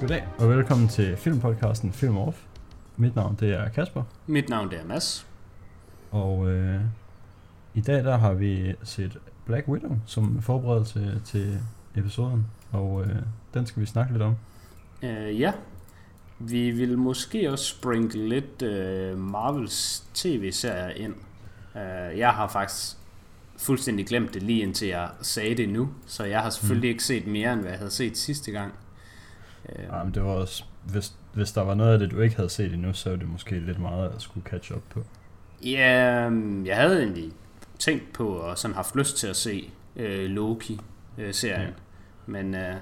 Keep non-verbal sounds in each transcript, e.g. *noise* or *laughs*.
Goddag og velkommen til filmpodcasten Film Off. Mit navn det er Kasper, Mit navn det er Mads. og øh, i dag der har vi set Black Widow som forberedelse til episoden, og øh, den skal vi snakke lidt om. Uh, ja, vi vil måske også sprinkle lidt uh, Marvels tv-serier ind. Uh, jeg har faktisk fuldstændig glemt det lige indtil jeg sagde det nu, så jeg har selvfølgelig mm. ikke set mere end hvad jeg havde set sidste gang. Uh, Ja, men det var også, hvis, hvis der var noget af det, du ikke havde set endnu, så var det måske lidt meget at skulle catch up på. Ja, øhm, jeg havde egentlig tænkt på og sådan haft lyst til at se øh, Loki-serien, ja. men øh,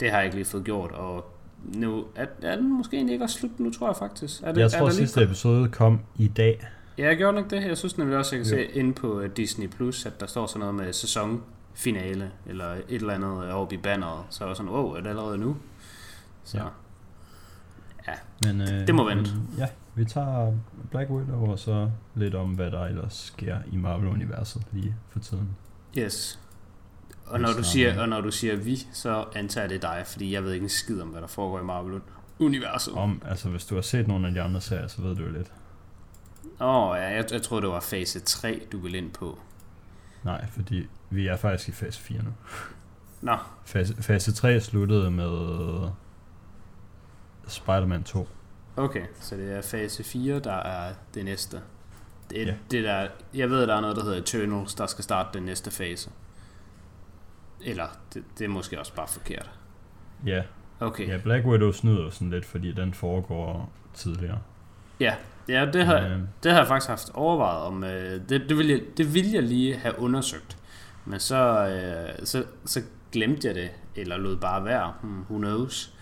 det har jeg ikke lige fået gjort, og nu er, er den måske egentlig ikke også slut nu, tror jeg faktisk. Er det, Jeg er tror, lige sidste episode kom i dag. Ja, jeg gjorde nok det. Jeg synes nemlig også, jeg kan Jo. se inde på øh, Disney Plus, at der står sådan noget med sæsonfinale, eller et eller andet øh, oppe i banneret. Så jeg var sådan, wow, er det allerede nu? Så Ja. ja. Men, øh, Det må vente. Men, ja, vi tager Black Widow og så lidt om, hvad der ellers sker i Marvel-universet lige for tiden. Yes. Og når, du siger, og når du siger vi, så antager det dig, fordi jeg ved ikke en skid om, hvad der foregår i Marvel-universet. Åh, Om, altså hvis du har set nogle af de andre serier, så ved du jo lidt. oh, ja, jeg, jeg troede, det var fase 3, du ville ind på. Nej, fordi vi er faktisk i fase 4 nu. Nå, Fase, fase 3 sluttede med Spider-Man 2. okay, så det er fase 4, der er det næste. Det, Ja. ja. det der, jeg ved, der er noget, der hedder Eternals, der skal starte den næste fase. Eller, det, det er måske også bare forkert. Ja, Okay, ja Black Widow snyder sådan lidt, fordi den foregår tidligere. ja, ja det, har, Men, det har jeg faktisk haft overvejet om. Øh, det, det, vil jeg, det vil jeg lige have undersøgt. Men så, øh, så, så glemte jeg det, eller lod bare være. Hmm, who knows.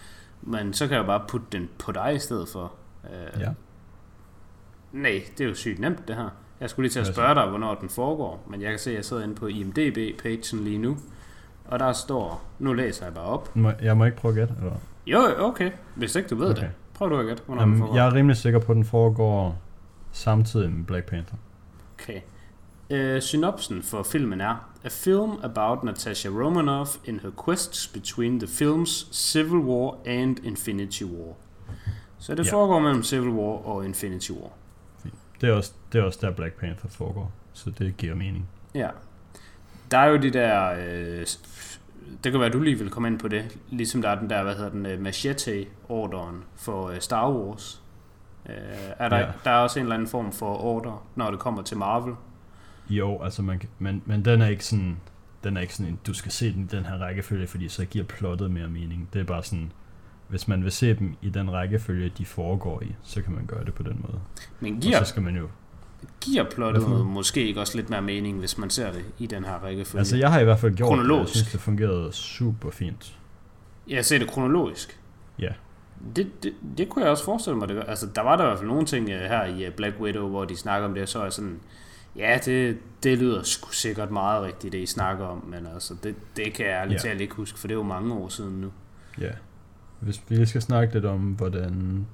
Men så kan jeg jo bare putte den på dig i stedet for. Øh, ja. Nej, det er jo sygt nemt det her. Jeg skulle lige til at spørge dig, hvornår den foregår. Men jeg kan se, at jeg sidder inde på IMDB-pagen lige nu. Og der står, nu læser jeg bare op. Må, jeg må ikke prøve at gætte, eller? Jo, okay. Hvis ikke du ved Okay. det. Prøv du at gætte, hvornår den Jamen, foregår. jeg er rimelig sikker på, at den foregår samtidig med Black Panther. Okay. Uh, synopsen for filmen er A film about Natasha Romanoff in her quests between the films Civil War and Infinity War. Så det Ja. foregår mellem Civil War og Infinity War. Det er, også, det er også der Black Panther foregår, så det giver mening. Ja. Der er jo de der... Øh, det kan være, at du lige vil komme ind på det. Ligesom der er den der, hvad hedder den, øh, Machete-ordren for øh, Star Wars. Øh, er der, ja. der er også en eller anden form for order, når det kommer til Marvel. Jo, altså man, men, men den er ikke sådan, den er ikke sådan, du skal se den i den her rækkefølge, fordi så giver plottet mere mening. Det er bare sådan, hvis man vil se dem i den rækkefølge, de foregår i, så kan man gøre det på den måde. Men Og giver, så skal man jo... giver plottet Hvad for noget? måske ikke også lidt mere mening, hvis man ser det i den her rækkefølge? Altså jeg har i hvert fald gjort det, og jeg synes, det fungerede super fint. Jeg ser det kronologisk. Ja. Det, det, det kunne jeg også forestille mig. Det, gør. altså, der var der i hvert fald nogle ting øh, her i øh, Black Widow, hvor de snakker om det, og så er sådan, ja, det, det lyder sgu sikkert meget rigtigt, det I snakker om, men altså, det, det kan jeg ærligt talt ikke huske, for det er jo mange år siden nu. Ja. Hvis vi skal snakke lidt om, hvordan,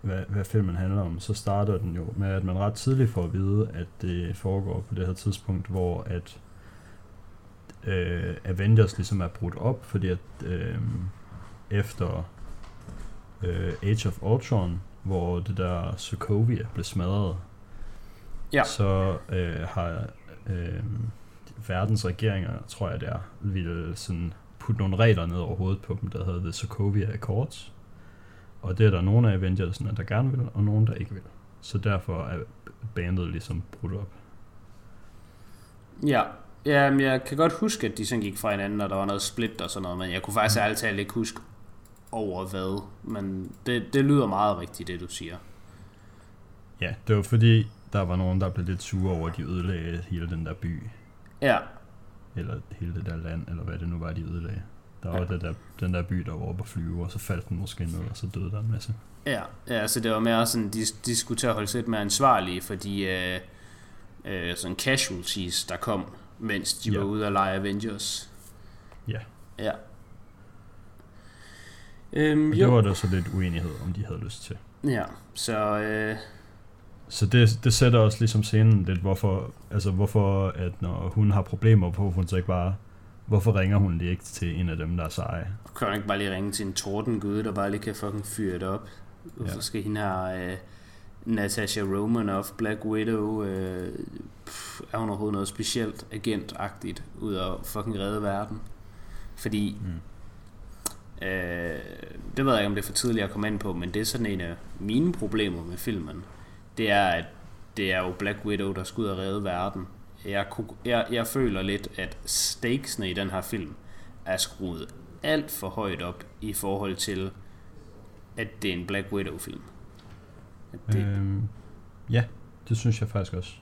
hvad, hvad filmen handler om, så starter den jo med, at man ret tidligt får at vide, at det foregår på det her tidspunkt, hvor at øh, Avengers ligesom er brudt op, fordi at øh, efter øh, Age of Ultron, hvor det der Sokovia blev smadret, Ja. så øh, har øh, verdens regeringer, tror jeg det er, ville sådan putte nogle regler ned over hovedet på dem, der hedder The Sokovia Accords. Og det er der nogle af Avengers'ene, der gerne vil, og nogle, der ikke vil. Så derfor er bandet ligesom brudt op. Ja, ja men jeg kan godt huske, at de sådan gik fra hinanden, og der var noget split og sådan noget, men jeg kunne faktisk ærligt talt ikke huske over hvad, men det, det lyder meget rigtigt, det du siger. Ja, det var fordi, der var nogen, der blev lidt sure over, at de ødelagde hele den der by. Ja, Eller hele det der land, eller hvad det nu var, de ødelagde. Der var Ja. det der, den der by, der var oppe at flyve, og så faldt den måske ned, og så døde der en masse. Ja, ja så det var mere sådan, de, de skulle til at holde sig mere ansvarlige for de øh, øh, sådan casualties, der kom, mens de Ja. var ude at lege Avengers. Ja. Ja. Øhm, Og det jo, var der så lidt uenighed, om de havde lyst til. ja, så øh, Så det, det sætter også ligesom scenen lidt, hvorfor, altså hvorfor at når hun har problemer, hvorfor hun så ikke bare Hvorfor ringer hun lige ikke til en af dem, der er seje? Kan hun ikke bare lige ringe til en tordengud, der bare lige kan fucking fyre det op? Hvorfor ja. skal hende her... Øh, Natasha Romanoff, Black Widow, øh, pff, er hun overhovedet noget specielt agentagtigt ud af fucking redde verden? Fordi, mm. øh, det ved jeg ikke, om det er for tidligt at komme ind på, men det er sådan en af mine problemer med filmen. Det er, at det er jo Black Widow, der skal ud og redde verden. Jeg, jeg, jeg føler lidt, at stakesene i den her film er skruet alt for højt op i forhold til, at det er en Black Widow-film. Det, øhm, ja, det synes jeg faktisk også.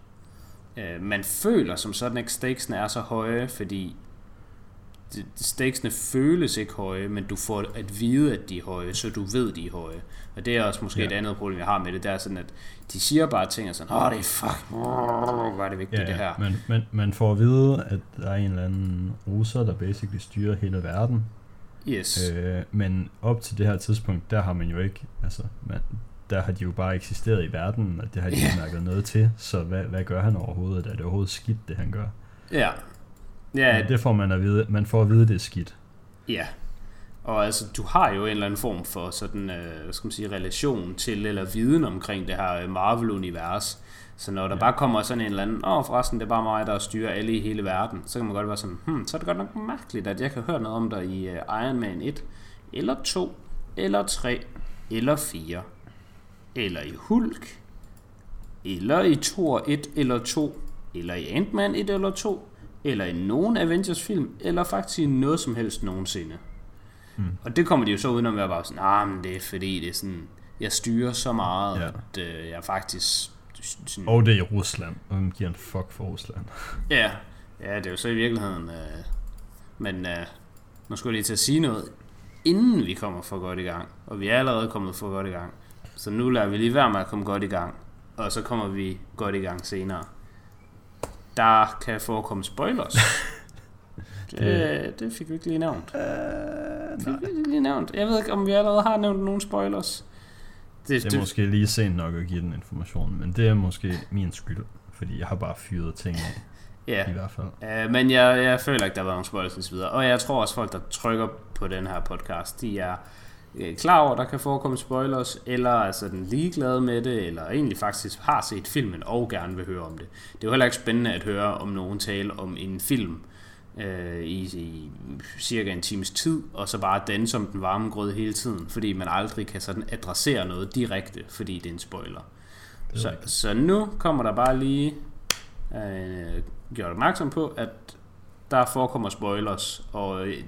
Øh, man føler som sådan, at stakesene er så høje, fordi stakesene føles ikke høje, men du får at vide, at de er høje, så du ved, de er høje. Og det er også måske ja. et andet problem, jeg har med det, det er sådan, at de siger bare ting og sådan, åh, det er fuck, hvor er det vigtigt, ja, ja. det her. Men, men man får at vide, at der er en eller anden russer, der basically styrer hele verden. Yes. Øh, men op til det her tidspunkt, der har man jo ikke, altså, man, der har de jo bare eksisteret i verden, og det har de yeah. mærket noget til, så hvad, hvad gør han overhovedet? Er det overhovedet skidt, det han gør? Ja. Ja. Men det får man at vide, man får at vide, det er skidt. Ja. Og altså, du har jo en eller anden form for sådan, øh, skal man sige, relation til, eller viden omkring det her øh, Marvel-univers. Så når der ja. bare kommer sådan en eller anden, åh oh, forresten, det er bare mig, der styrer alle i hele verden, så kan man godt være sådan, hmm, så er det godt nok mærkeligt, at jeg kan høre noget om dig i uh, Iron Man 1, eller 2, eller 3, eller 4 eller i Hulk, eller i Thor 1 eller 2, eller i Ant-Man 1 eller 2, eller i nogen Avengers film, eller faktisk i noget som helst nogensinde. Mm. Og det kommer de jo så udenom at være bare sådan, ah, men det er fordi, det er sådan, jeg styrer så meget, ja. at øh, jeg faktisk... Sådan, og det er i Rusland, og man giver en fuck for Rusland. *laughs* ja, ja, det er jo så i virkeligheden... Øh, men øh, nu skulle jeg lige til at sige noget, inden vi kommer for godt i gang, og vi er allerede kommet for godt i gang. Så nu lader vi lige være med at komme godt i gang, og så kommer vi godt i gang senere. Der kan forekomme spoilers. *laughs* det, det fik vi ikke lige nævnt. Uh, fik vi ikke lige nævnt. Jeg ved ikke, om vi allerede har nævnt nogle spoilers. Det, det er det, måske lige sent nok at give den information, men det er måske min skyld, fordi jeg har bare fyret ting af. Ja, i hvert fald. Uh, men jeg, jeg føler ikke, der var nogen spoilers videre. Og jeg tror også, folk, der trykker på den her podcast, de er Øh, klar over, der kan forekomme spoilers, eller er sådan ligeglade med det, eller egentlig faktisk har set filmen og gerne vil høre om det. Det er jo heller ikke spændende at høre om nogen tale om en film øh, i, i cirka en times tid, og så bare danse som den varme grød hele tiden, fordi man aldrig kan sådan adressere noget direkte, fordi det er en spoiler. Er så, så nu kommer der bare lige øh, gjort opmærksom på, at der forekommer spoilers, og øh,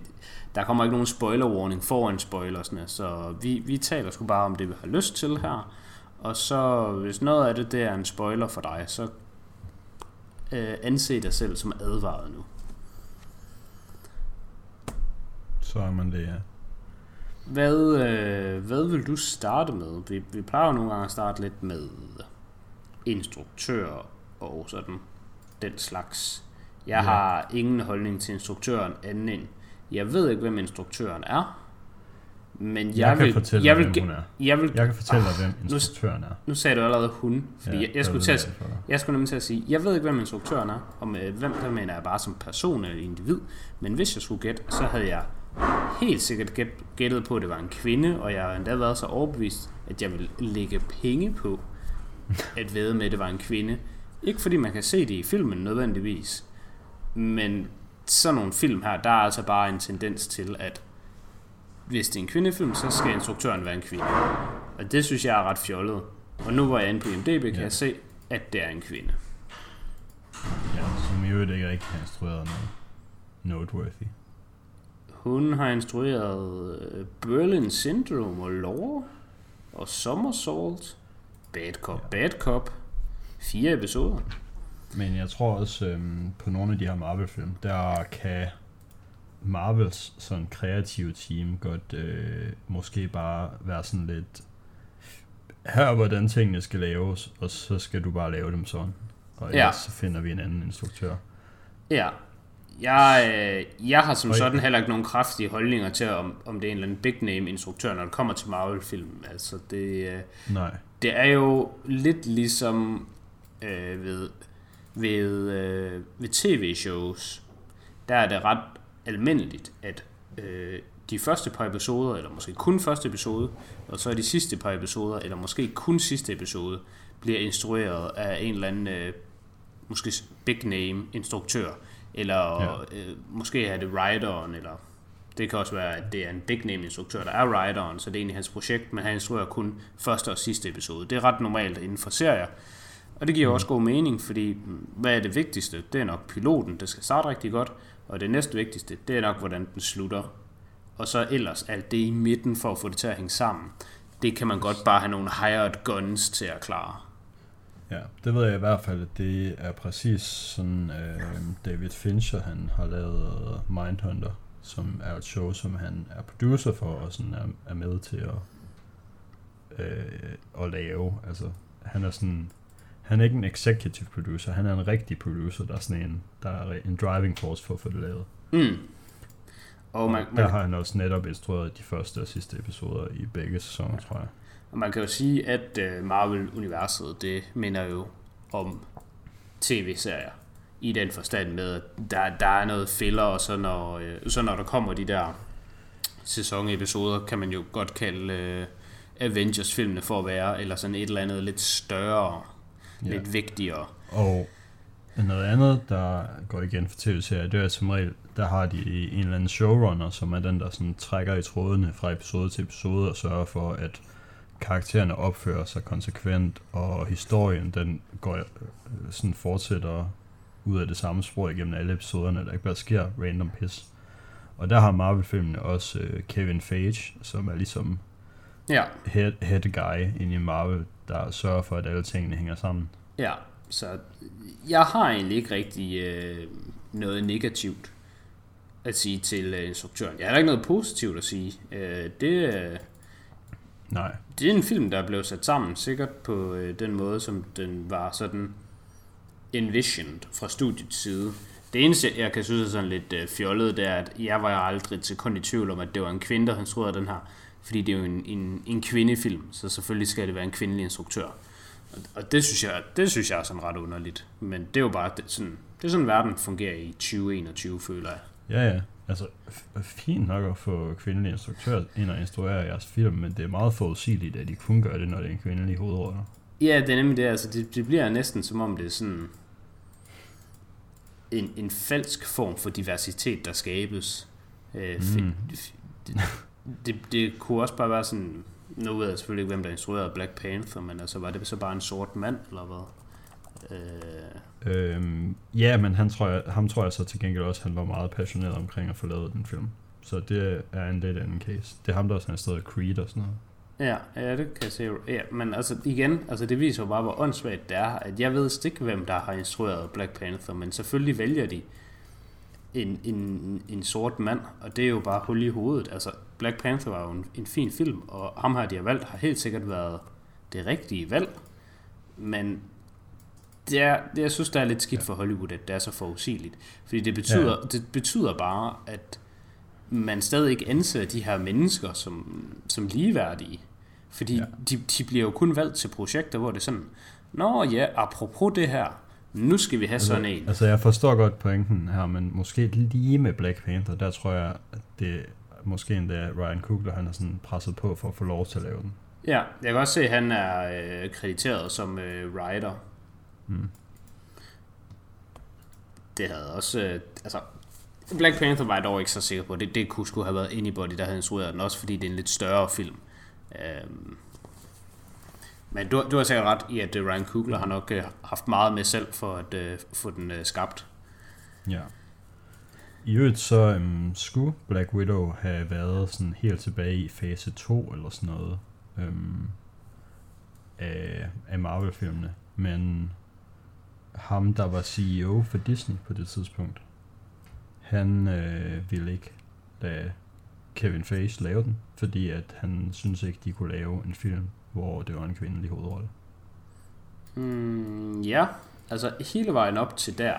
der kommer ikke nogen spoiler warning foran spoilersne, så vi, vi taler sgu bare om det, vi har lyst til her. Og så, hvis noget af det, det er en spoiler for dig, så øh, anse dig selv som advaret nu. Så er man det, ja. Hvad, øh, hvad vil du starte med? Vi, vi plejer jo nogle gange at starte lidt med instruktør og sådan den slags. Jeg ja. har ingen holdning til instruktøren anden end, jeg ved ikke, hvem instruktøren er, men jeg, jeg kan vil, fortælle jeg vil, hvem hun er. Jeg, vil, jeg kan fortælle dig, hvem instruktøren er. Nu sagde du allerede hun, fordi ja, jeg, jeg, skulle til at, jeg skulle nemlig til at sige, jeg ved ikke, hvem instruktøren er, og med hvem der mener jeg bare som person eller individ, men hvis jeg skulle gætte, så havde jeg helt sikkert gæt, gættet på, at det var en kvinde, og jeg har endda været så overbevist, at jeg ville lægge penge på, at ved med, at det var en kvinde. Ikke fordi man kan se det i filmen nødvendigvis, men sådan nogle film her, der er altså bare en tendens til, at hvis det er en kvindefilm, så skal instruktøren være en kvinde. Og det synes jeg er ret fjollet. Og nu hvor jeg er inde på IMDb, kan ja. jeg se, at det er en kvinde. Ja, som i øvrigt ikke rigtig har instrueret noget noteworthy. Hun har instrueret øh, Berlin Syndrome og Lore og Somersault, Bad Cop, ja. Bad Cop. Fire episoder. Men jeg tror også, øhm, på nogle af de her Marvel-film, der kan Marvels sådan kreative team godt øh, måske bare være sådan lidt her er hvordan tingene skal laves, og så skal du bare lave dem sådan. Og ellers ja. så finder vi en anden instruktør. Ja. Jeg, øh, jeg har som sådan heller ikke nogen kraftige holdninger til, om, om det er en eller anden big name instruktør, når det kommer til Marvel-film. Altså det, øh, Nej. det er jo lidt ligesom øh, ved ved, øh, ved tv-shows, der er det ret almindeligt, at øh, de første par episoder, eller måske kun første episode, og så er de sidste par episoder, eller måske kun sidste episode, bliver instrueret af en eller anden, øh, måske big name instruktør, eller ja. øh, måske er det writeren, eller det kan også være, at det er en big name instruktør, der er writeren, så det er egentlig hans projekt, men han instruerer kun første og sidste episode. Det er ret normalt inden for serier, og det giver mm. også god mening, fordi mm, hvad er det vigtigste? Det er nok piloten, det skal starte rigtig godt, og det næste vigtigste, det er nok, hvordan den slutter. Og så ellers alt det i midten for at få det til at hænge sammen. Det kan man godt bare have nogle hired guns til at klare. Ja, det ved jeg i hvert fald, at det er præcis sådan øh, David Fincher, han har lavet Mindhunter, som er et show, som han er producer for, og sådan er, er med til at, øh, at lave. Altså, han er sådan, han er ikke en executive producer, han er en rigtig producer, der er sådan en, der er en driving force for at få det lavet. Mm. Og man, man, der har han også netop instrueret de første og sidste episoder i begge sæsoner, ja. tror jeg. Og man kan jo sige, at øh, Marvel-universet, det minder jo om tv-serier i den forstand med, at der, der er noget filler, og så når, øh, så når der kommer de der sæsonepisoder, kan man jo godt kalde øh, Avengers-filmene for at være, eller sådan et eller andet lidt større, ja. lidt vigtigere. Og noget andet, der går igen for tv-serier, det er som regel, der har de en eller anden showrunner, som er den, der sådan trækker i trådene fra episode til episode og sørger for, at karaktererne opfører sig konsekvent, og historien den går øh, sådan fortsætter ud af det samme spor igennem alle episoderne, der ikke bare sker random piss. Og der har Marvel-filmene også uh, Kevin Feige, som er ligesom ja. head, head guy inde i Marvel, der sørger for, at alle tingene hænger sammen. Ja, så jeg har egentlig ikke rigtig øh, noget negativt at sige til øh, instruktøren. Jeg har ikke noget positivt at sige. Øh, det, øh, Nej. det er en film, der blev sat sammen sikkert på øh, den måde, som den var sådan envisioned fra studiets side. Det eneste, jeg kan synes er sådan lidt øh, fjollet, det er, at jeg var aldrig til kun i tvivl om, at det var en kvinde, der instruerede den her. Fordi det er jo en, en, en kvindefilm, så selvfølgelig skal det være en kvindelig instruktør. Og det synes jeg, det synes jeg er sådan ret underligt. Men det er jo bare det, sådan, det er sådan, verden fungerer i 2021, føler jeg. Ja, ja. Altså, fint nok at få kvindelige instruktører ind og instruere jeres film, men det er meget forudsigeligt, at de kun gør det, når det er en kvindelig hovedrolle. Ja, det er nemlig det. Altså, det, det bliver næsten som om det er sådan en, en falsk form for diversitet, der skabes. Øh, mm. det, det, det kunne også bare være sådan, nu ved jeg selvfølgelig ikke, hvem der instruerede Black Panther, men altså, var det så bare en sort mand, eller hvad? Øh... Øhm, ja, men han tror jeg, ham tror jeg så til gengæld også, han var meget passioneret omkring at få lavet den film. Så det er en lidt anden case. Det er ham, der også har instrueret Creed og sådan noget. Ja, ja, det kan jeg se. Ja, men altså igen, altså det viser jo bare, hvor åndssvagt det er, at jeg ved ikke, hvem der har instrueret Black Panther, men selvfølgelig vælger de en, en, en sort mand, og det er jo bare hul i hovedet. Altså, Black Panther var jo en, en fin film, og ham her, de har valgt, har helt sikkert været det rigtige valg, men det er, det, jeg synes, der er lidt skidt for Hollywood, at det er så forudsigeligt. Fordi det betyder, ja. det betyder bare, at man stadig ikke anser de her mennesker som, som ligeværdige. Fordi ja. de, de bliver jo kun valgt til projekter, hvor det er sådan, Nå ja, apropos det her, nu skal vi have altså, sådan en. Altså jeg forstår godt pointen her, men måske lige med Black Panther, der tror jeg, at det måske endda Ryan Coogler, han har sådan presset på for at få lov til at lave den. Ja, jeg kan også se, at han er øh, krediteret som øh, writer. Mm. Det havde også, øh, altså Black Panther var jeg dog ikke så sikker på. Det, det kunne skulle have været anybody, der havde instrueret den, også fordi det er en lidt større film. Øhm, men du, du har sikkert ret i, at uh, Ryan Coogler har nok uh, haft meget med selv for at uh, få den uh, skabt. Ja. I øvrigt så um, skulle Black Widow have været sådan helt tilbage i fase 2 eller sådan noget um, af, af Marvel-filmene. Men ham, der var CEO for Disney på det tidspunkt, han øh, ville ikke lade Kevin Feige lave den, fordi at han synes ikke, de kunne lave en film, hvor det var en kvindelig hovedrolle. Mm, ja, altså hele vejen op til der,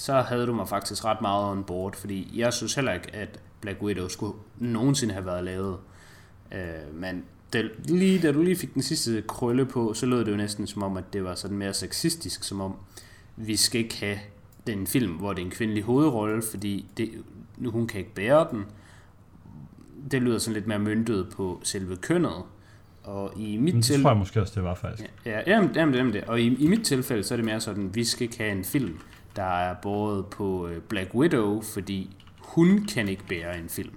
så havde du mig faktisk ret meget on board, fordi jeg synes heller ikke, at Black Widow skulle nogensinde have været lavet. Øh, men det, lige da du lige fik den sidste krølle på, så lød det jo næsten som om, at det var sådan mere sexistisk, som om vi skal ikke have den film, hvor det er en kvindelig hovedrolle, fordi det, nu hun kan ikke bære den. Det lyder sådan lidt mere myndet på selve kønnet. Og i mit Det tilfælde... tror jeg måske også, det var faktisk. Ja, ja jamen, jamen, jamen det. Og i, i mit tilfælde, så er det mere sådan, vi skal ikke have en film, der er båret på øh, Black Widow, fordi hun kan ikke bære en film.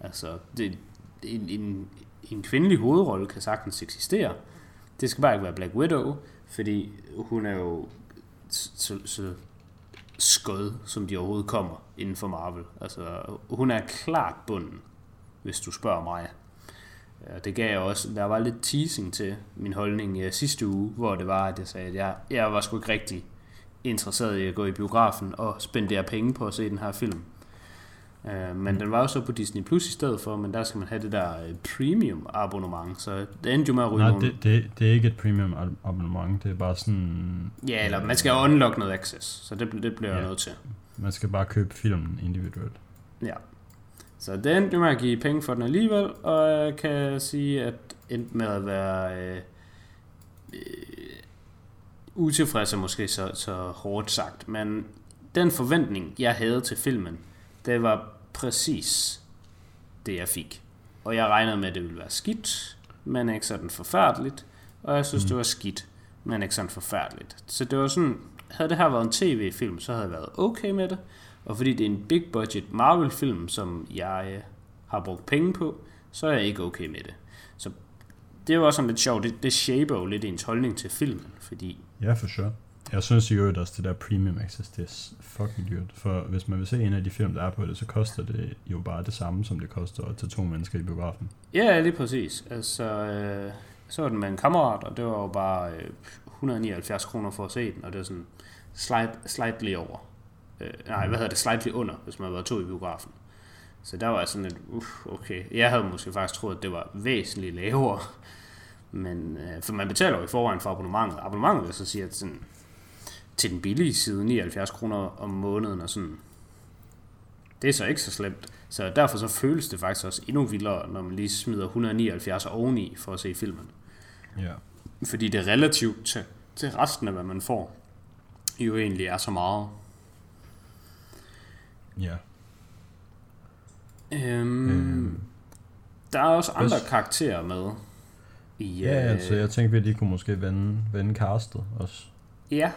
Altså, det, en, en, en kvindelig hovedrolle kan sagtens eksistere. Det skal bare ikke være Black Widow, fordi hun er jo så, så skød, som de overhovedet kommer inden for Marvel. Altså, hun er klart bunden, hvis du spørger mig. Og det gav jeg også, der var lidt teasing til min holdning i sidste uge, hvor det var, at jeg sagde, at jeg, jeg var sgu ikke rigtig interesseret i at gå i biografen og spendere penge på at se den her film. Uh, men den var jo så på Disney Plus i stedet for, men der skal man have det der uh, premium abonnement, så det endte jo med at ryge Nej, nogle... det, det, det er ikke et premium ab- abonnement, det er bare sådan... Ja, eller man skal unlock noget access, så det, det bliver jeg Ja. nødt til. Man skal bare købe filmen individuelt. Ja. Så det endte jo med at give penge for den alligevel, og jeg kan sige, at endte med at være øh, øh, utilfreds er måske så, så hårdt sagt, men den forventning, jeg havde til filmen, det var præcis det, jeg fik. Og jeg regnede med, at det ville være skidt, men ikke sådan forfærdeligt, og jeg synes, mm. det var skidt, men ikke sådan forfærdeligt. Så det var sådan, havde det her været en tv-film, så havde jeg været okay med det, og fordi det er en big budget Marvel-film, som jeg har brugt penge på, så er jeg ikke okay med det. Så det også sådan lidt sjovt, det, det shaper jo lidt ens holdning til filmen, fordi Ja, for sure. Jeg synes øvrigt også, det der premium access, det er fucking dyrt. For hvis man vil se en af de film, der er på det, så koster det jo bare det samme, som det koster at tage to mennesker i biografen. Ja, lige præcis. Altså, øh, så var den med en kammerat, og det var jo bare øh, 179 kroner for at se den, og det var sådan slight, slightly over. Øh, nej, hvad hedder det? Slightly under, hvis man været to i biografen. Så der var jeg sådan lidt, uff, okay. Jeg havde måske faktisk troet, at det var væsentligt lavere. Men, øh, for man betaler jo i forvejen for abonnementet. Abonnementet vil så sige, at sådan, til den billige side, 79 kroner om måneden, og sådan, det er så ikke så slemt. Så derfor så føles det faktisk også endnu vildere, når man lige smider 179 oveni for at se filmen. Ja. Fordi det relativt til, til resten af, hvad man får, jo egentlig er så meget. Ja. Øhm, Øhm. der er også andre karakterer med. I, Ja, altså jeg tænkte, vi lige kunne måske vende, vende castet også. Ja,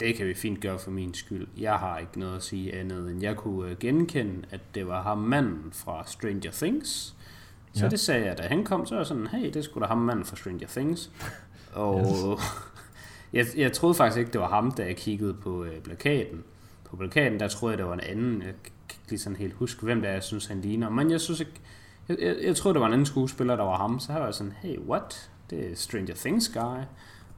det kan vi fint gøre for min skyld. Jeg har ikke noget at sige andet, end jeg kunne øh, genkende, at det var ham manden fra Stranger Things. Så Ja. ja. det sagde jeg, da han kom, så var jeg sådan, hey, det skulle da ham manden fra Stranger Things. *laughs* Og *laughs* jeg, jeg troede faktisk ikke, det var ham, da jeg kiggede på øh, plakaten. På plakaten, der troede jeg, det var en anden. Jeg kan ikke lige sådan helt huske, hvem det er, jeg synes, han ligner. Men jeg synes ikke, jeg, jeg, jeg troede, det var en anden skuespiller, der var ham. Så her var jeg sådan, hey, what? Det er Stranger Things guy.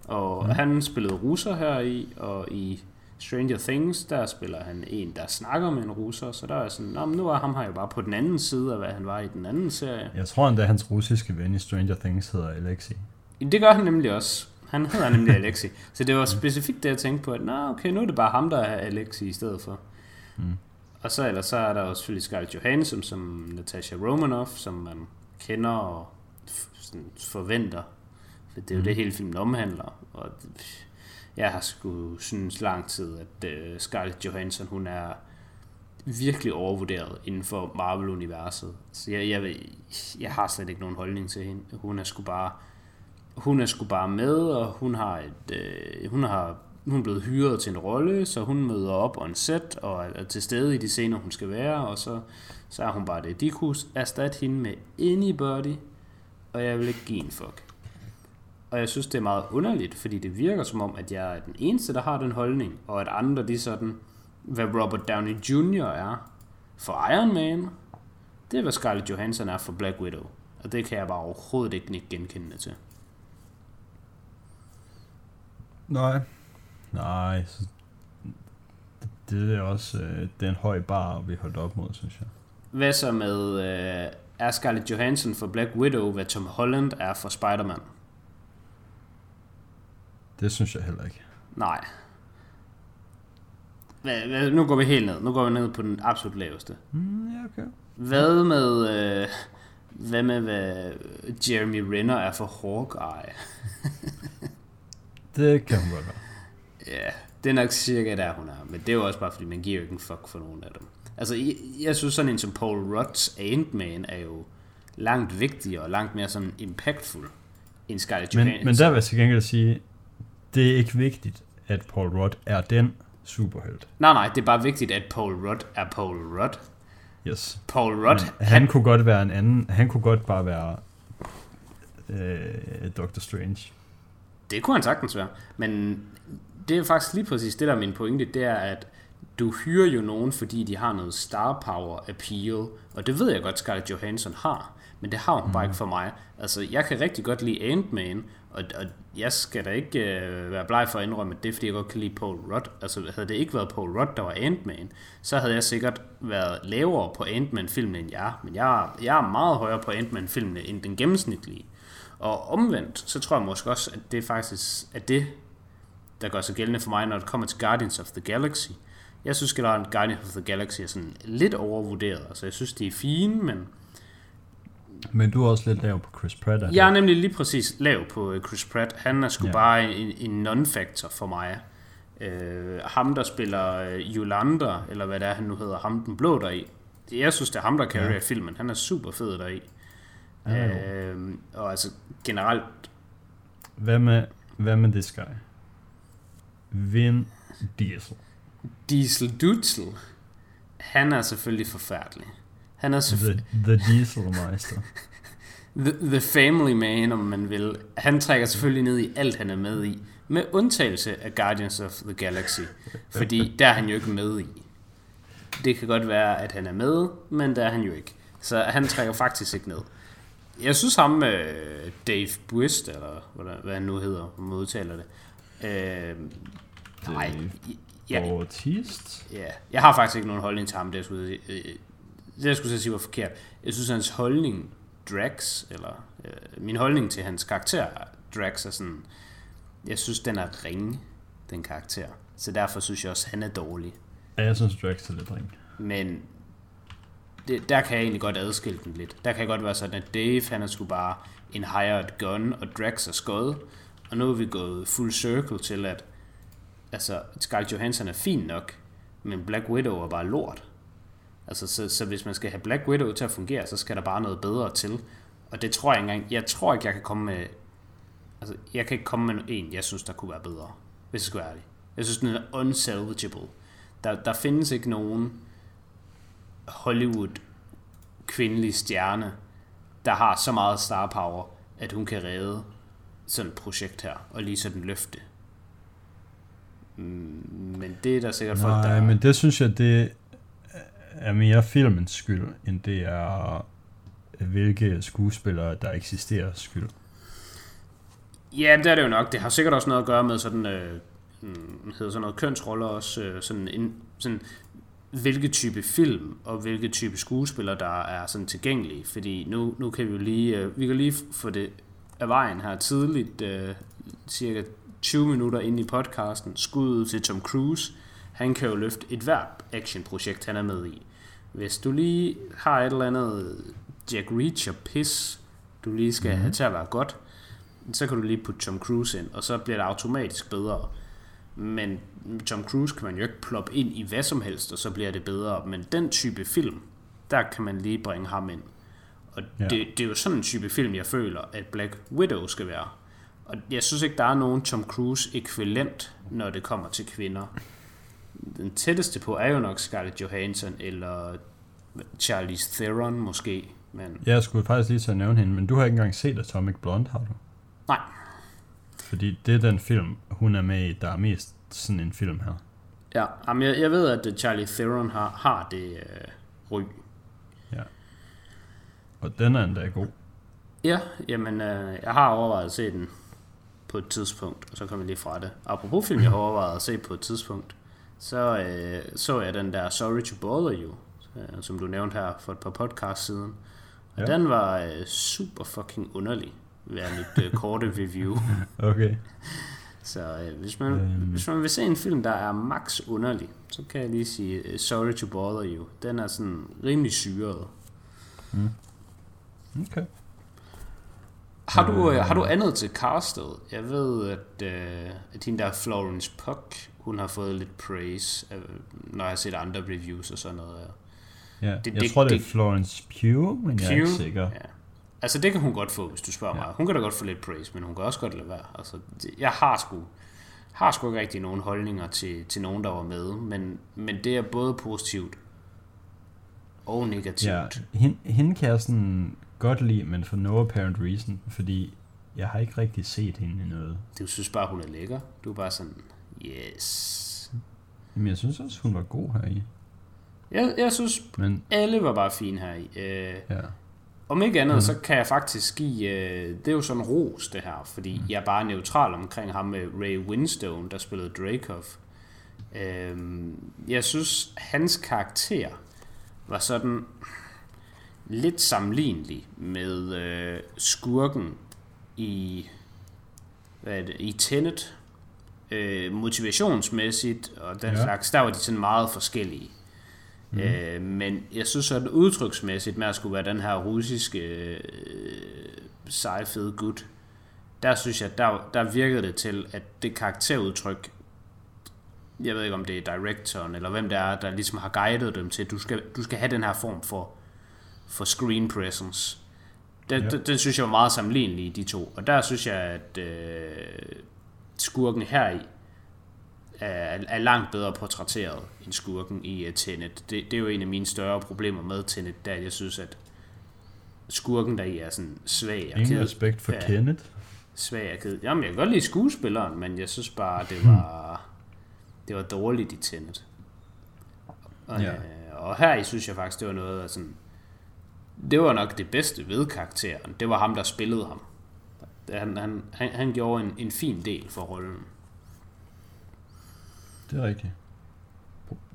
Og mm. han spillede russer her i, og i Stranger Things, der spiller han en, der snakker med en russer, så der er sådan, Nå, men nu er ham her jo bare på den anden side af, hvad han var i den anden serie. Jeg tror endda, hans russiske ven i Stranger Things hedder Alexi. Det gør han nemlig også. Han hedder nemlig *laughs* Alexi. Så det var specifikt det, jeg tænkte på, at Nå, okay, nu er det bare ham, der er Alexi i stedet for. Mm. Og så, ellers, så er der jo selvfølgelig Scarlett Johansson som Natasha Romanoff, som man kender og sådan forventer. For det er jo Mm. det, hele filmen omhandler. Og jeg har sgu synes lang tid, at uh, Scarlett Johansson, hun er virkelig overvurderet inden for Marvel-universet. Så jeg, jeg, jeg har slet ikke nogen holdning til hende. Hun er sgu bare, hun er sgu bare med, og hun har et, øh, hun har hun er blevet hyret til en rolle, så hun møder op on set og er til stede i de scener, hun skal være, og så, så er hun bare det. De kunne erstatte hende med anybody, og jeg vil ikke give en fuck. Og jeg synes, det er meget underligt, fordi det virker som om, at jeg er den eneste, der har den holdning, og at andre, de sådan, hvad Robert Downey Jr. er for Iron Man, det er, hvad Scarlett Johansson er for Black Widow. Og det kan jeg bare overhovedet ikke genkende til. Nej. Nej. Så det, er også øh, det er en høj bar, vi holdt op mod, synes jeg. Hvad så med, øh, er Scarlett Johansson for Black Widow, hvad Tom Holland er for Spider-Man? Det synes jeg heller ikke. Nej. Hvad, hvad, nu går vi helt ned. Nu går vi ned på den absolut laveste. Mm, ja, okay. Hvad med, øh, hvad med hvad Jeremy Renner er for Hawkeye? Det kan hun godt være. Ja, det er nok cirka der, hun er. Men det er jo også bare, fordi man giver jo ikke en fuck for nogen af dem. Altså, jeg, jeg synes sådan en som Paul Rudd's Ant-Man er jo langt vigtigere og langt mere sådan impactful end Scarlett Men, Johansson. men der vil jeg til gengæld sige, det er ikke vigtigt, at Paul Rudd er den superhelt. Nej, nej, det er bare vigtigt, at Paul Rudd er Paul Rudd. Yes. Paul Rudd, Men han kunne godt være en anden, han kunne godt bare være øh, Doctor Strange. Det kunne han sagtens være. Men det er faktisk lige præcis det, der er min pointe, det er, at du hyrer jo nogen, fordi de har noget star power appeal, og det ved jeg godt, Scarlett Johansson har, men det har hun mm. bare ikke for mig. Altså, jeg kan rigtig godt lide Ant-Man, og, og jeg skal da ikke øh, være bleg for at indrømme, at det er, fordi jeg godt kan lide Paul Rudd. Altså, havde det ikke været Paul Rudd, der var Ant-Man, så havde jeg sikkert været lavere på Ant-Man-filmen end jeg. Men jeg, jeg er meget højere på Ant-Man-filmene end den gennemsnitlige. Og omvendt, så tror jeg måske også, at det er faktisk at det, der gør sig gældende for mig, når det kommer til Guardians of the Galaxy. Jeg synes at Guardians of the Galaxy er sådan lidt overvurderet. Altså, jeg synes, de er fine, men Men du er også lidt lav på Chris Pratt. er jeg er nemlig lige præcis lav på øh, Chris Pratt. Han er sgu Ja. bare en, en non-factor for mig. Øh, ham, der spiller øh, Yolander, eller hvad det er, han nu hedder, ham den blå deri. Jeg synes, det er ham, der carrier Ja. filmen. Han er super fed deri. Ja. Øh, og altså generelt, Hvad med, hvad med this guy? Vin Diesel. Diesel Dutsel, han er selvfølgelig forfærdelig. Han er The, selvfølgelig the Dieselmeister. *laughs* the, the family man, om man vil. Han trækker selvfølgelig ned i alt, han er med i. Med undtagelse af Guardians of the Galaxy. Fordi der er han jo ikke med i. Det kan godt være, at han er med, men der er han jo ikke. Så han trækker faktisk ikke ned. Jeg synes ham, øh, Dave Buist, eller hvad, han nu hedder, udtaler det. Øh, nej, ja, Bautist? Ja, jeg har faktisk ikke nogen holdning til ham, det jeg skulle, sige. Øh, det jeg skulle sige var forkert. Jeg synes, hans holdning, Drax, eller øh, min holdning til hans karakter, Drax, er sådan, jeg synes, den er ringe, den karakter. Så derfor synes jeg også, han er dårlig. Ja, jeg synes, Drax er lidt ring. Men det, der kan jeg egentlig godt adskille den lidt. Der kan jeg godt være sådan, at Dave, han er sgu bare en hired gun, og Drax er skød. Og nu er vi gået full circle til, at altså, Scarlett Johansson er fin nok, men Black Widow er bare lort. Altså, så, så hvis man skal have Black Widow til at fungere, så skal der bare noget bedre til. Og det tror jeg ikke engang, jeg tror ikke, jeg kan komme med, altså, jeg kan ikke komme med en, jeg synes, der kunne være bedre, hvis jeg skal være ærlig. Jeg synes, den er unsalvageable. Der, der findes ikke nogen Hollywood kvindelig stjerne, der har så meget star power, at hun kan redde sådan et projekt her, og lige sådan løfte. Mm, Men det er der sikkert folk, Nej, der... men det synes jeg, det er mere filmens skyld, end det er hvilke skuespillere, der eksisterer skyld. Ja, det er det jo nok. Det har sikkert også noget at gøre med sådan, øh, mm, hedder sådan noget kønsroller også, øh, sådan, en, sådan hvilke type film og hvilke type skuespillere, der er sådan tilgængelige. Fordi nu, nu kan vi jo lige, øh, vi kan lige få det af vejen her tidligt, øh, cirka 20 minutter ind i podcasten, skuddet til Tom Cruise. Han kan jo løfte et hvert actionprojekt, han er med i. Hvis du lige har et eller andet Jack Reacher piss, du lige skal mm-hmm. have til at være godt, så kan du lige putte Tom Cruise ind, og så bliver det automatisk bedre. Men Tom Cruise kan man jo ikke ploppe ind i hvad som helst, og så bliver det bedre. Men den type film, der kan man lige bringe ham ind. Og Ja. det, det er jo sådan en type film, jeg føler, at Black Widow skal være. Og jeg synes ikke, der er nogen Tom Cruise ekvivalent, når det kommer til kvinder. Den tætteste på er jo nok Scarlett Johansson, eller Charlize Theron måske. Men Jeg skulle faktisk lige at nævne hende, men du har ikke engang set Atomic Blonde, har du? nej, Fordi det er den film, hun er med i, der er mest sådan en film her. Ja, jamen jeg, jeg ved, at Charlie Theron har, har det øh, ry. Og den er endda god. Ja, jamen øh, jeg har overvejet at se den på et tidspunkt, og så kommer jeg lige fra det. Apropos film, jeg har overvejet at se på et tidspunkt, så øh, så jeg den der Sorry to Bother You, øh, som du nævnte her for et par podcasts siden. Og Ja. den var øh, super fucking underlig, ved mit øh, korte review. *laughs* Okay. Så øh, hvis, man, Øhm. hvis man vil se en film, der er max underlig, så kan jeg lige sige øh, Sorry to Bother You. Den er sådan rimelig syret. Okay. Har du, øh, Øh. har du andet til castet? Jeg ved, at, øh, at hende der Florence Pugh, hun har fået lidt praise, øh, når jeg har set andre reviews og sådan noget. Ja, det, jeg det, tror, det, det er Florence Pugh, men Pugh, jeg er ikke sikker. Ja. Altså, det kan hun godt få, hvis du spørger ja. mig. Hun kan da godt få lidt praise, men hun kan også godt lade være. Altså, det, jeg har sgu, har sgu ikke rigtig nogen holdninger til, til nogen, der var med, men, men det er både positivt og negativt. Ja, hende, hende kan jeg sådan godt lide, men for no apparent reason, fordi jeg har ikke rigtig set hende i noget. Du synes bare, hun er lækker. Du er bare sådan, yes. Men jeg synes også, hun var god her i. Jeg, jeg synes, men, alle var bare fine her i. Øh, ja. Om ikke andet, mm. så kan jeg faktisk give, øh, det er jo sådan ros det her, fordi mm. jeg er bare neutral omkring ham med Ray Winstone, der spillede Dracov. Øh, jeg synes, hans karakter var sådan lidt sammenlignelig med øh, skurken i, hvad er det, i Tenet. Øh, motivationsmæssigt og den ja. slags, der var de sådan meget forskellige. Mm. Øh, men jeg synes sådan udtryksmæssigt med at skulle være den her russiske øh, sejfede gut, der synes jeg, der, der virkede det til, at det karakterudtryk, jeg ved ikke om det er directoren, eller hvem det er, der ligesom har guidet dem til, at du skal, du skal have den her form for, for screen presence. Den, ja. den, den synes jeg var meget sammenlignelig i de to. Og der synes jeg, at øh, skurken her i er, er langt bedre portrætteret end skurken i uh, Tenet. Det, det er jo en af mine større problemer med Tenet, der jeg synes, at skurken der i er sådan svag og Ingen respekt for ja, Kenneth. Svag og ked. Jamen, jeg kan godt lide skuespilleren, men jeg synes bare, det var, det var dårligt i Tenet. Og, ja. øh, og her i synes jeg faktisk, det var noget af sådan, det var nok det bedste ved karakteren. Det var ham, der spillede ham. Han, han, han, han gjorde en, en fin del for rollen. Det er rigtigt.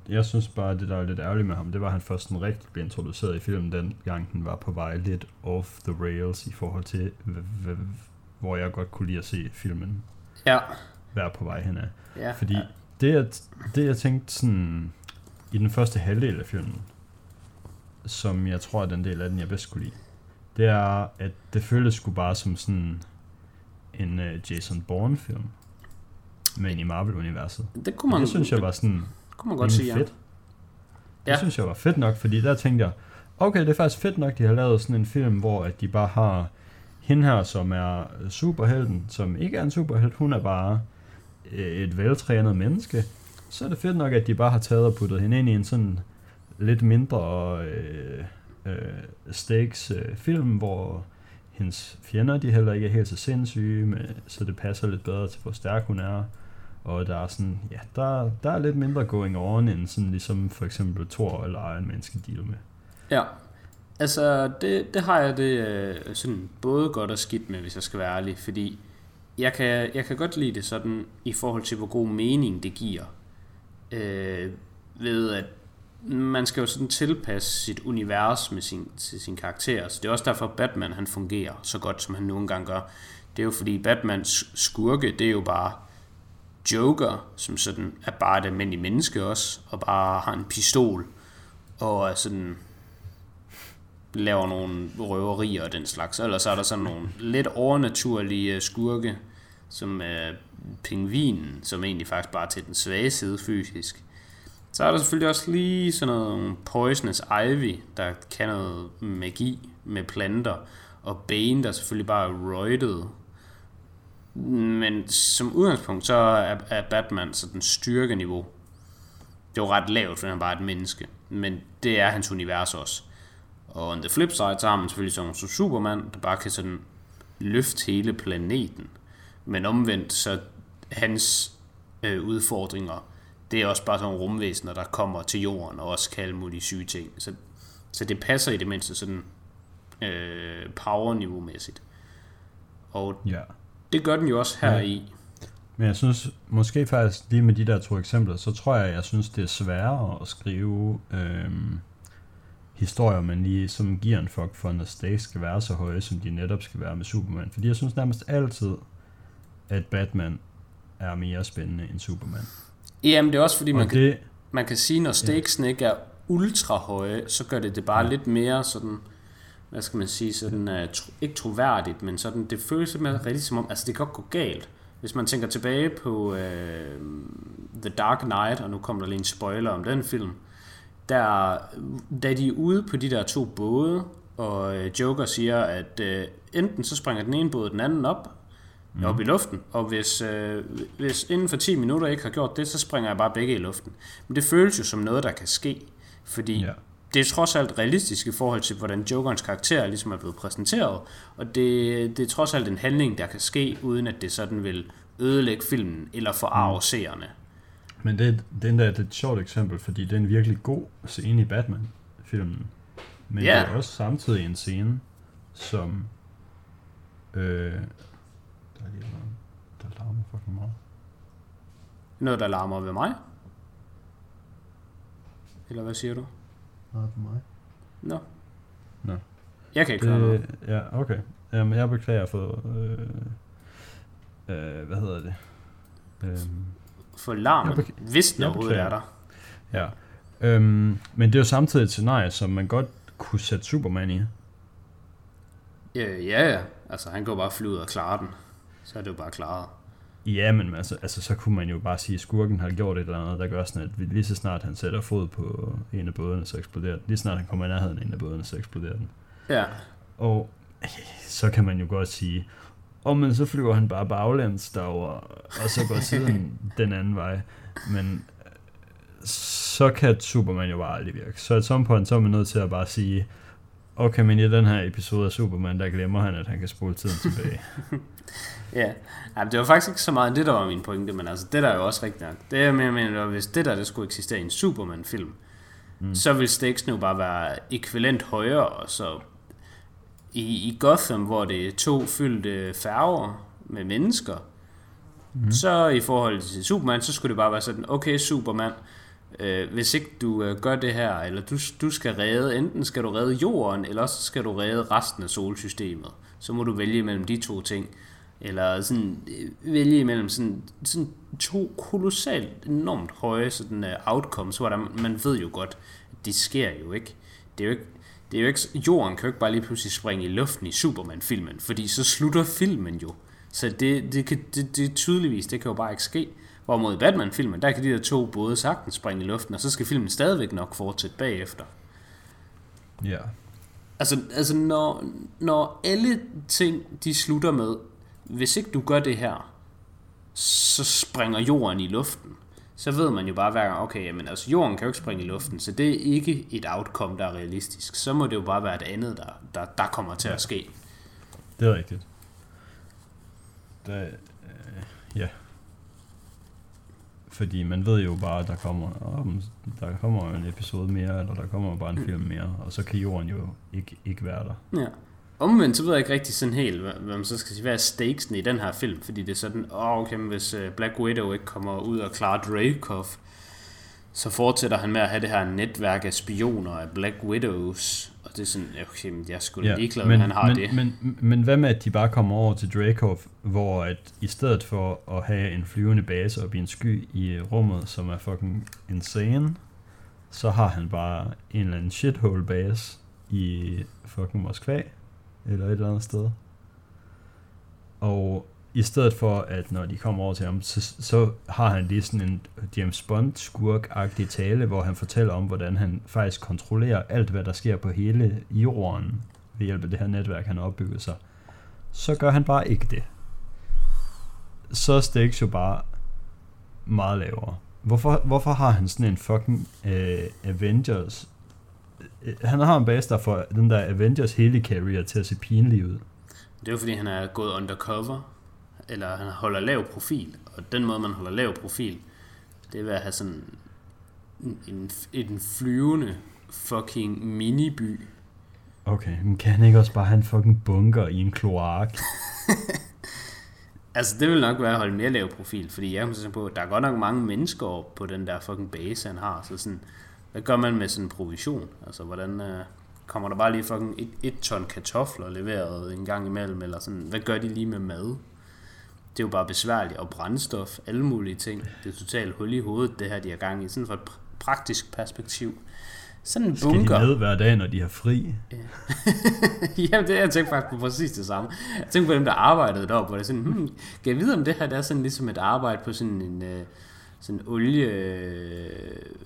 Jeg synes bare, at det der er lidt ærgerligt med ham, det var, at han først sådan rigtig blev introduceret i filmen, den gang den var på vej lidt off the rails i forhold til, hvor jeg godt kunne lide at se filmen ja. være på vej henad. Ja. Fordi ja. det, jeg, det, jeg tænkte sådan, i den første halvdel af filmen, som jeg tror er den del af den, jeg bedst kunne lide, det er, at det føltes sgu bare som sådan en uh, Jason Bourne-film men i Marvel-universet. Det kunne man... Det synes jeg var sådan... kunne man godt sige, fedt. ja. Det synes jeg var fedt nok, fordi der tænkte jeg, okay, det er faktisk fedt nok, de har lavet sådan en film, hvor at de bare har hende her, som er superhelten, som ikke er en superhelt, hun er bare øh, et veltrænet menneske. Så er det fedt nok, at de bare har taget og puttet hende ind i en sådan lidt mindre øh, øh, stakes øh, film, hvor hendes fjender, de heller ikke er helt så sindssyge, men, så det passer lidt bedre til, hvor stærk hun er. Og der er sådan, ja, der, der er lidt mindre going on, end sådan ligesom for eksempel Thor eller Iron Man skal deal med. Ja, altså det, det har jeg det øh, sådan både godt og skidt med, hvis jeg skal være ærlig, fordi jeg kan, jeg kan godt lide det sådan i forhold til, hvor god mening det giver. Øh, ved at man skal jo sådan tilpasse sit univers med sin, til sin karakter. Så det er også derfor, at Batman han fungerer så godt, som han nogle gange gør. Det er jo fordi Batmans skurke, det er jo bare Joker, som sådan er bare et almindeligt menneske også, og bare har en pistol, og er sådan laver nogle røverier og den slags. Ellers er der sådan nogle lidt overnaturlige skurke, som er pingvinen, som egentlig faktisk bare er til den svage side fysisk. Så er der selvfølgelig også lige sådan noget Poisonous Ivy, der kan noget magi med planter, og Bane, der selvfølgelig bare er roidet. Men som udgangspunkt, så er, er Batman så den styrkeniveau. Det er jo ret lavt, for han er bare et menneske. Men det er hans univers også. Og on the flip side, så har man selvfølgelig sådan som Superman, der bare kan sådan løfte hele planeten. Men omvendt, så hans øh, udfordringer det er også bare sådan nogle rumvæsener, der kommer til jorden og også kan alle mulige syge ting. Så, så det passer i det mindste sådan øh, power-niveau-mæssigt. Og ja. det gør den jo også her ja. i. Men jeg synes, måske faktisk lige med de der to eksempler, så tror jeg, jeg synes, det er sværere at skrive øh, historier, man lige som giver en fuck for, når stakes skal være så høje, som de netop skal være med Superman. Fordi jeg synes nærmest altid, at Batman er mere spændende end Superman. Jamen, det er også fordi, man, det, kan, man kan sige, når stakesen ja. ikke er ultra høje, så gør det det bare ja. lidt mere sådan, hvad skal man sige, sådan, uh, tro, ikke troværdigt, men sådan, det føles lidt mere rigtig som om, altså det kan godt gå galt. Hvis man tænker tilbage på uh, The Dark Knight, og nu kommer der lige en spoiler om den film, der, da de er ude på de der to både, og øh, Joker siger, at øh, enten så springer den ene båd den anden op, mm. op i luften, og hvis, øh, hvis inden for 10 minutter ikke har gjort det, så springer jeg bare begge i luften. Men det føles jo som noget, der kan ske, fordi ja. det er trods alt realistisk i forhold til, hvordan Jokerens karakter ligesom er blevet præsenteret, og det, det er trods alt en handling, der kan ske, uden at det sådan vil ødelægge filmen eller forarve mm. seerne. Men det, det er et sjovt eksempel, fordi det er en virkelig god scene i Batman-filmen. Men yeah. det er også samtidig en scene, som... Øh, der er lige noget, der larmer fucking meget. Noget, der larmer ved mig? Eller hvad siger du? Nej, for mig. Nå. Nå. Jeg kan ikke det, høre noget. Ja, okay. Jamen, jeg beklager for... Øh, øh, hvad hedder det? Øh, for larmen, be- hvis den overhovedet er der. Ja. Øhm, men det er jo samtidig et scenarie, som man godt kunne sætte Superman i. Ja, ja, ja. Altså, han går bare flyve ud og klare den. Så er det jo bare klaret. Ja, men altså, altså, så kunne man jo bare sige, at skurken har gjort et eller andet, der gør sådan, at lige så snart han sætter fod på en af bådene, så eksploderer den. Lige så snart han kommer i nærheden af en af bådene, så eksploderer den. Ja. Og så kan man jo godt sige, og men så flyver han bare baglæns derover og så går tiden *laughs* den anden vej. Men så kan Superman jo bare aldrig virke. Så at some point, så er man nødt til at bare sige, okay, men i den her episode af Superman, der glemmer han, at han kan spole tiden tilbage. *laughs* ja, ja det var faktisk ikke så meget det, der var min pointe, men altså, det der er jo også rigtigt nok. Det mere, mener, hvis det der, det skulle eksistere i en Superman-film, mm. så ville stakes nu bare være ekvivalent højere, og så i, i Gotham, hvor det er to fyldte færger med mennesker, mm. så i forhold til Superman, så skulle det bare være sådan, okay Superman, øh, hvis ikke du øh, gør det her, eller du, du skal redde, enten skal du redde jorden, eller også skal du redde resten af solsystemet. Så må du vælge mellem de to ting. Eller sådan, øh, vælge mellem sådan, sådan to kolossalt enormt høje sådan, uh, outcomes, hvor der, man ved jo godt, at det sker jo ikke. Det er jo ikke, det er jo ikke, jorden kan jo ikke bare lige pludselig springe i luften i Superman-filmen, fordi så slutter filmen jo. Så det, det, kan, det, det tydeligvis, det kan jo bare ikke ske. Hvorimod i Batman-filmen, der kan de der to både sagtens springe i luften, og så skal filmen stadigvæk nok fortsætte bagefter. Ja. Altså, altså når, når alle ting, de slutter med, hvis ikke du gør det her, så springer jorden i luften. Så ved man jo bare hver gang, okay, jamen, altså jorden kan jo ikke springe i luften, så det er ikke et outcome, der er realistisk. Så må det jo bare være et andet, der, der, der kommer til at ske. Det er rigtigt. Der, øh, ja, fordi man ved jo bare, at der kommer, om, der kommer en episode mere, eller der kommer bare en mm. film mere, og så kan jorden jo ikke, ikke være der. Ja. Omvendt, så ved jeg ikke rigtig sådan helt, hvad, hvad man så skal sige, hvad er stakesen i den her film, fordi det er sådan, åh, oh, okay, hvis øh, Black Widow ikke kommer ud og klarer Dreykov, så fortsætter han med at have det her netværk af spioner af Black Widows, og det er sådan, okay, jeg er sgu ja, ligeglad, men, han har men, det. Men, men hvad med, at de bare kommer over til Dreykov, hvor at i stedet for at have en flyvende base op i en sky i rummet, som er fucking insane, så har han bare en eller anden shithole base i fucking Moskva, eller et eller andet sted. Og i stedet for, at når de kommer over til ham, så, så har han lige sådan en James bond skurk tale, hvor han fortæller om, hvordan han faktisk kontrollerer alt, hvad der sker på hele jorden ved hjælp af det her netværk, han har opbygget sig. Så gør han bare ikke det. Så er stakes jo bare meget lavere. Hvorfor, hvorfor har han sådan en fucking øh, Avengers? Øh, han har en base, der får den der Avengers helicarrier til at se pinlig ud. Det er jo fordi, han er gået undercover eller han holder lav profil, og den måde, man holder lav profil, det er ved at have sådan en, en flyvende fucking miniby. Okay, men kan han ikke også bare have en fucking bunker i en kloak? *laughs* altså, det vil nok være at holde mere lav profil, fordi jeg kan på, at der er godt nok mange mennesker på den der fucking base, han har, så sådan, hvad gør man med sådan en provision? Altså, hvordan uh, kommer der bare lige fucking et, et ton kartofler leveret en gang imellem, eller sådan, hvad gør de lige med mad? Det er jo bare besværligt, og brændstof, alle mulige ting. Det er totalt hul i hovedet, det her, de har gang i. Sådan fra et praktisk perspektiv. Sådan en bunker. Skal de med hver dag, når de har fri? Ja. *laughs* Jamen, det, jeg tænkte faktisk på præcis det samme. Jeg tænkte på dem, der arbejdede deroppe, hvor det er sådan, hmm, kan jeg vide, om det her det er sådan ligesom et arbejde på sådan en, øh, sådan olie...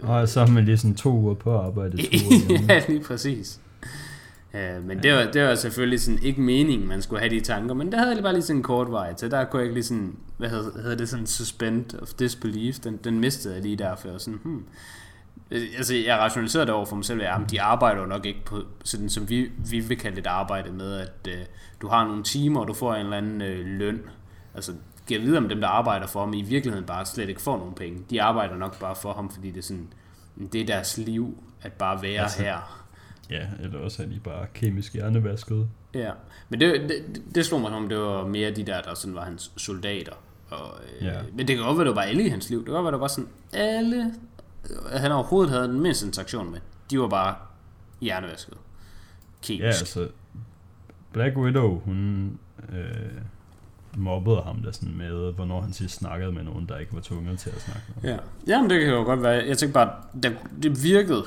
Og så har man lige sådan to uger på arbejde. *laughs* Ja, lige præcis. Uh, men det var, det var selvfølgelig sådan ikke meningen, man skulle have de tanker, men der havde jeg bare lige sådan en kort vej til. Der kunne jeg ikke lige sådan, hvad hedder, hedder det, sådan suspend of disbelief, den, den mistede jeg lige derfor. Sådan, hmm. Altså, jeg rationaliserede det over for mig selv, at de arbejder jo nok ikke på, sådan som vi, vi vil kalde et arbejde med, at uh, du har nogle timer, og du får en eller anden uh, løn. Altså, giver videre om dem, der arbejder for ham, i virkeligheden bare slet ikke får nogen penge. De arbejder nok bare for ham, fordi det er sådan, det er deres liv, at bare være altså, her. Ja, eller også er de bare kemisk hjernevasket. Ja, men det, det, det slog mig som, det var mere de der, der sådan var hans soldater. Og, øh, ja. Men det kan godt være, det var alle i hans liv. Det kan godt være, det var sådan alle, han overhovedet havde den mindste interaktion med. De var bare hjernevasket. Kemisk. Ja, altså, Black Widow, hun øh, mobbede ham der sådan med, hvornår han sidst snakkede med nogen, der ikke var tvunget til at snakke med Ja, Jamen, det kan jo godt være. Jeg tænker bare, det, det virkede,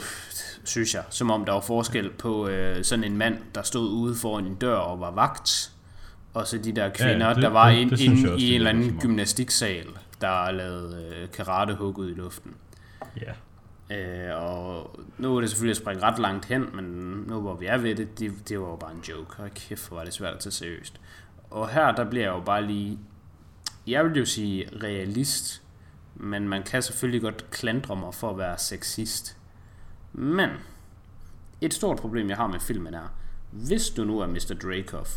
synes jeg, som om der var forskel på øh, sådan en mand, der stod ude foran en dør og var vagt, og så de der kvinder, ja, det, der var inde ind i en eller anden gymnastiksal, der lavede øh, karatehug ud i luften. Ja. Øh, og nu er det selvfølgelig at springe ret langt hen, men nu hvor vi er ved det, det, det var jo bare en joke. Og kæft, hvor var det svært at tage seriøst. Og her, der bliver jeg jo bare lige, jeg vil jo sige realist, men man kan selvfølgelig godt klandre mig for at være sexist. Men, et stort problem, jeg har med filmen er, hvis du nu er Mr. Dracov,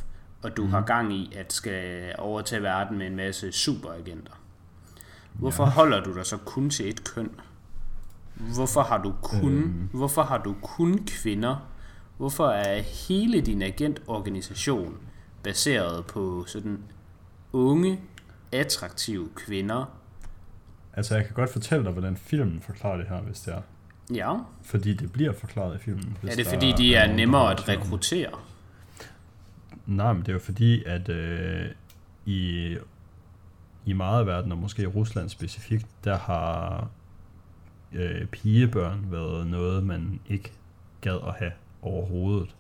og du mm. har gang i at skal overtage verden med en masse superagenter, hvorfor ja. holder du dig så kun til et køn? Hvorfor har du kun, øhm. hvorfor har du kun kvinder? Hvorfor er hele din agentorganisation baseret på sådan unge, attraktive kvinder. Altså, jeg kan godt fortælle dig, hvordan filmen forklarer det her, hvis det er. Ja. Fordi det bliver forklaret i filmen. Er det fordi, de er, er nemmere at rekruttere? Nej, men det er jo fordi, at øh, i, i meget af verden, og måske i Rusland specifikt, der har øh, pigebørn været noget, man ikke gad at have overhovedet.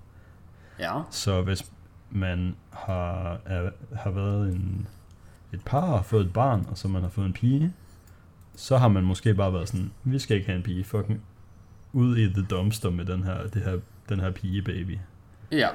Ja. Så hvis, man har, er, har været en, et par og fået et barn, og så man har fået en pige, så har man måske bare været sådan, vi skal ikke have en pige, fucking ud i the dumpster med den her, det her, den her pige baby. Ja.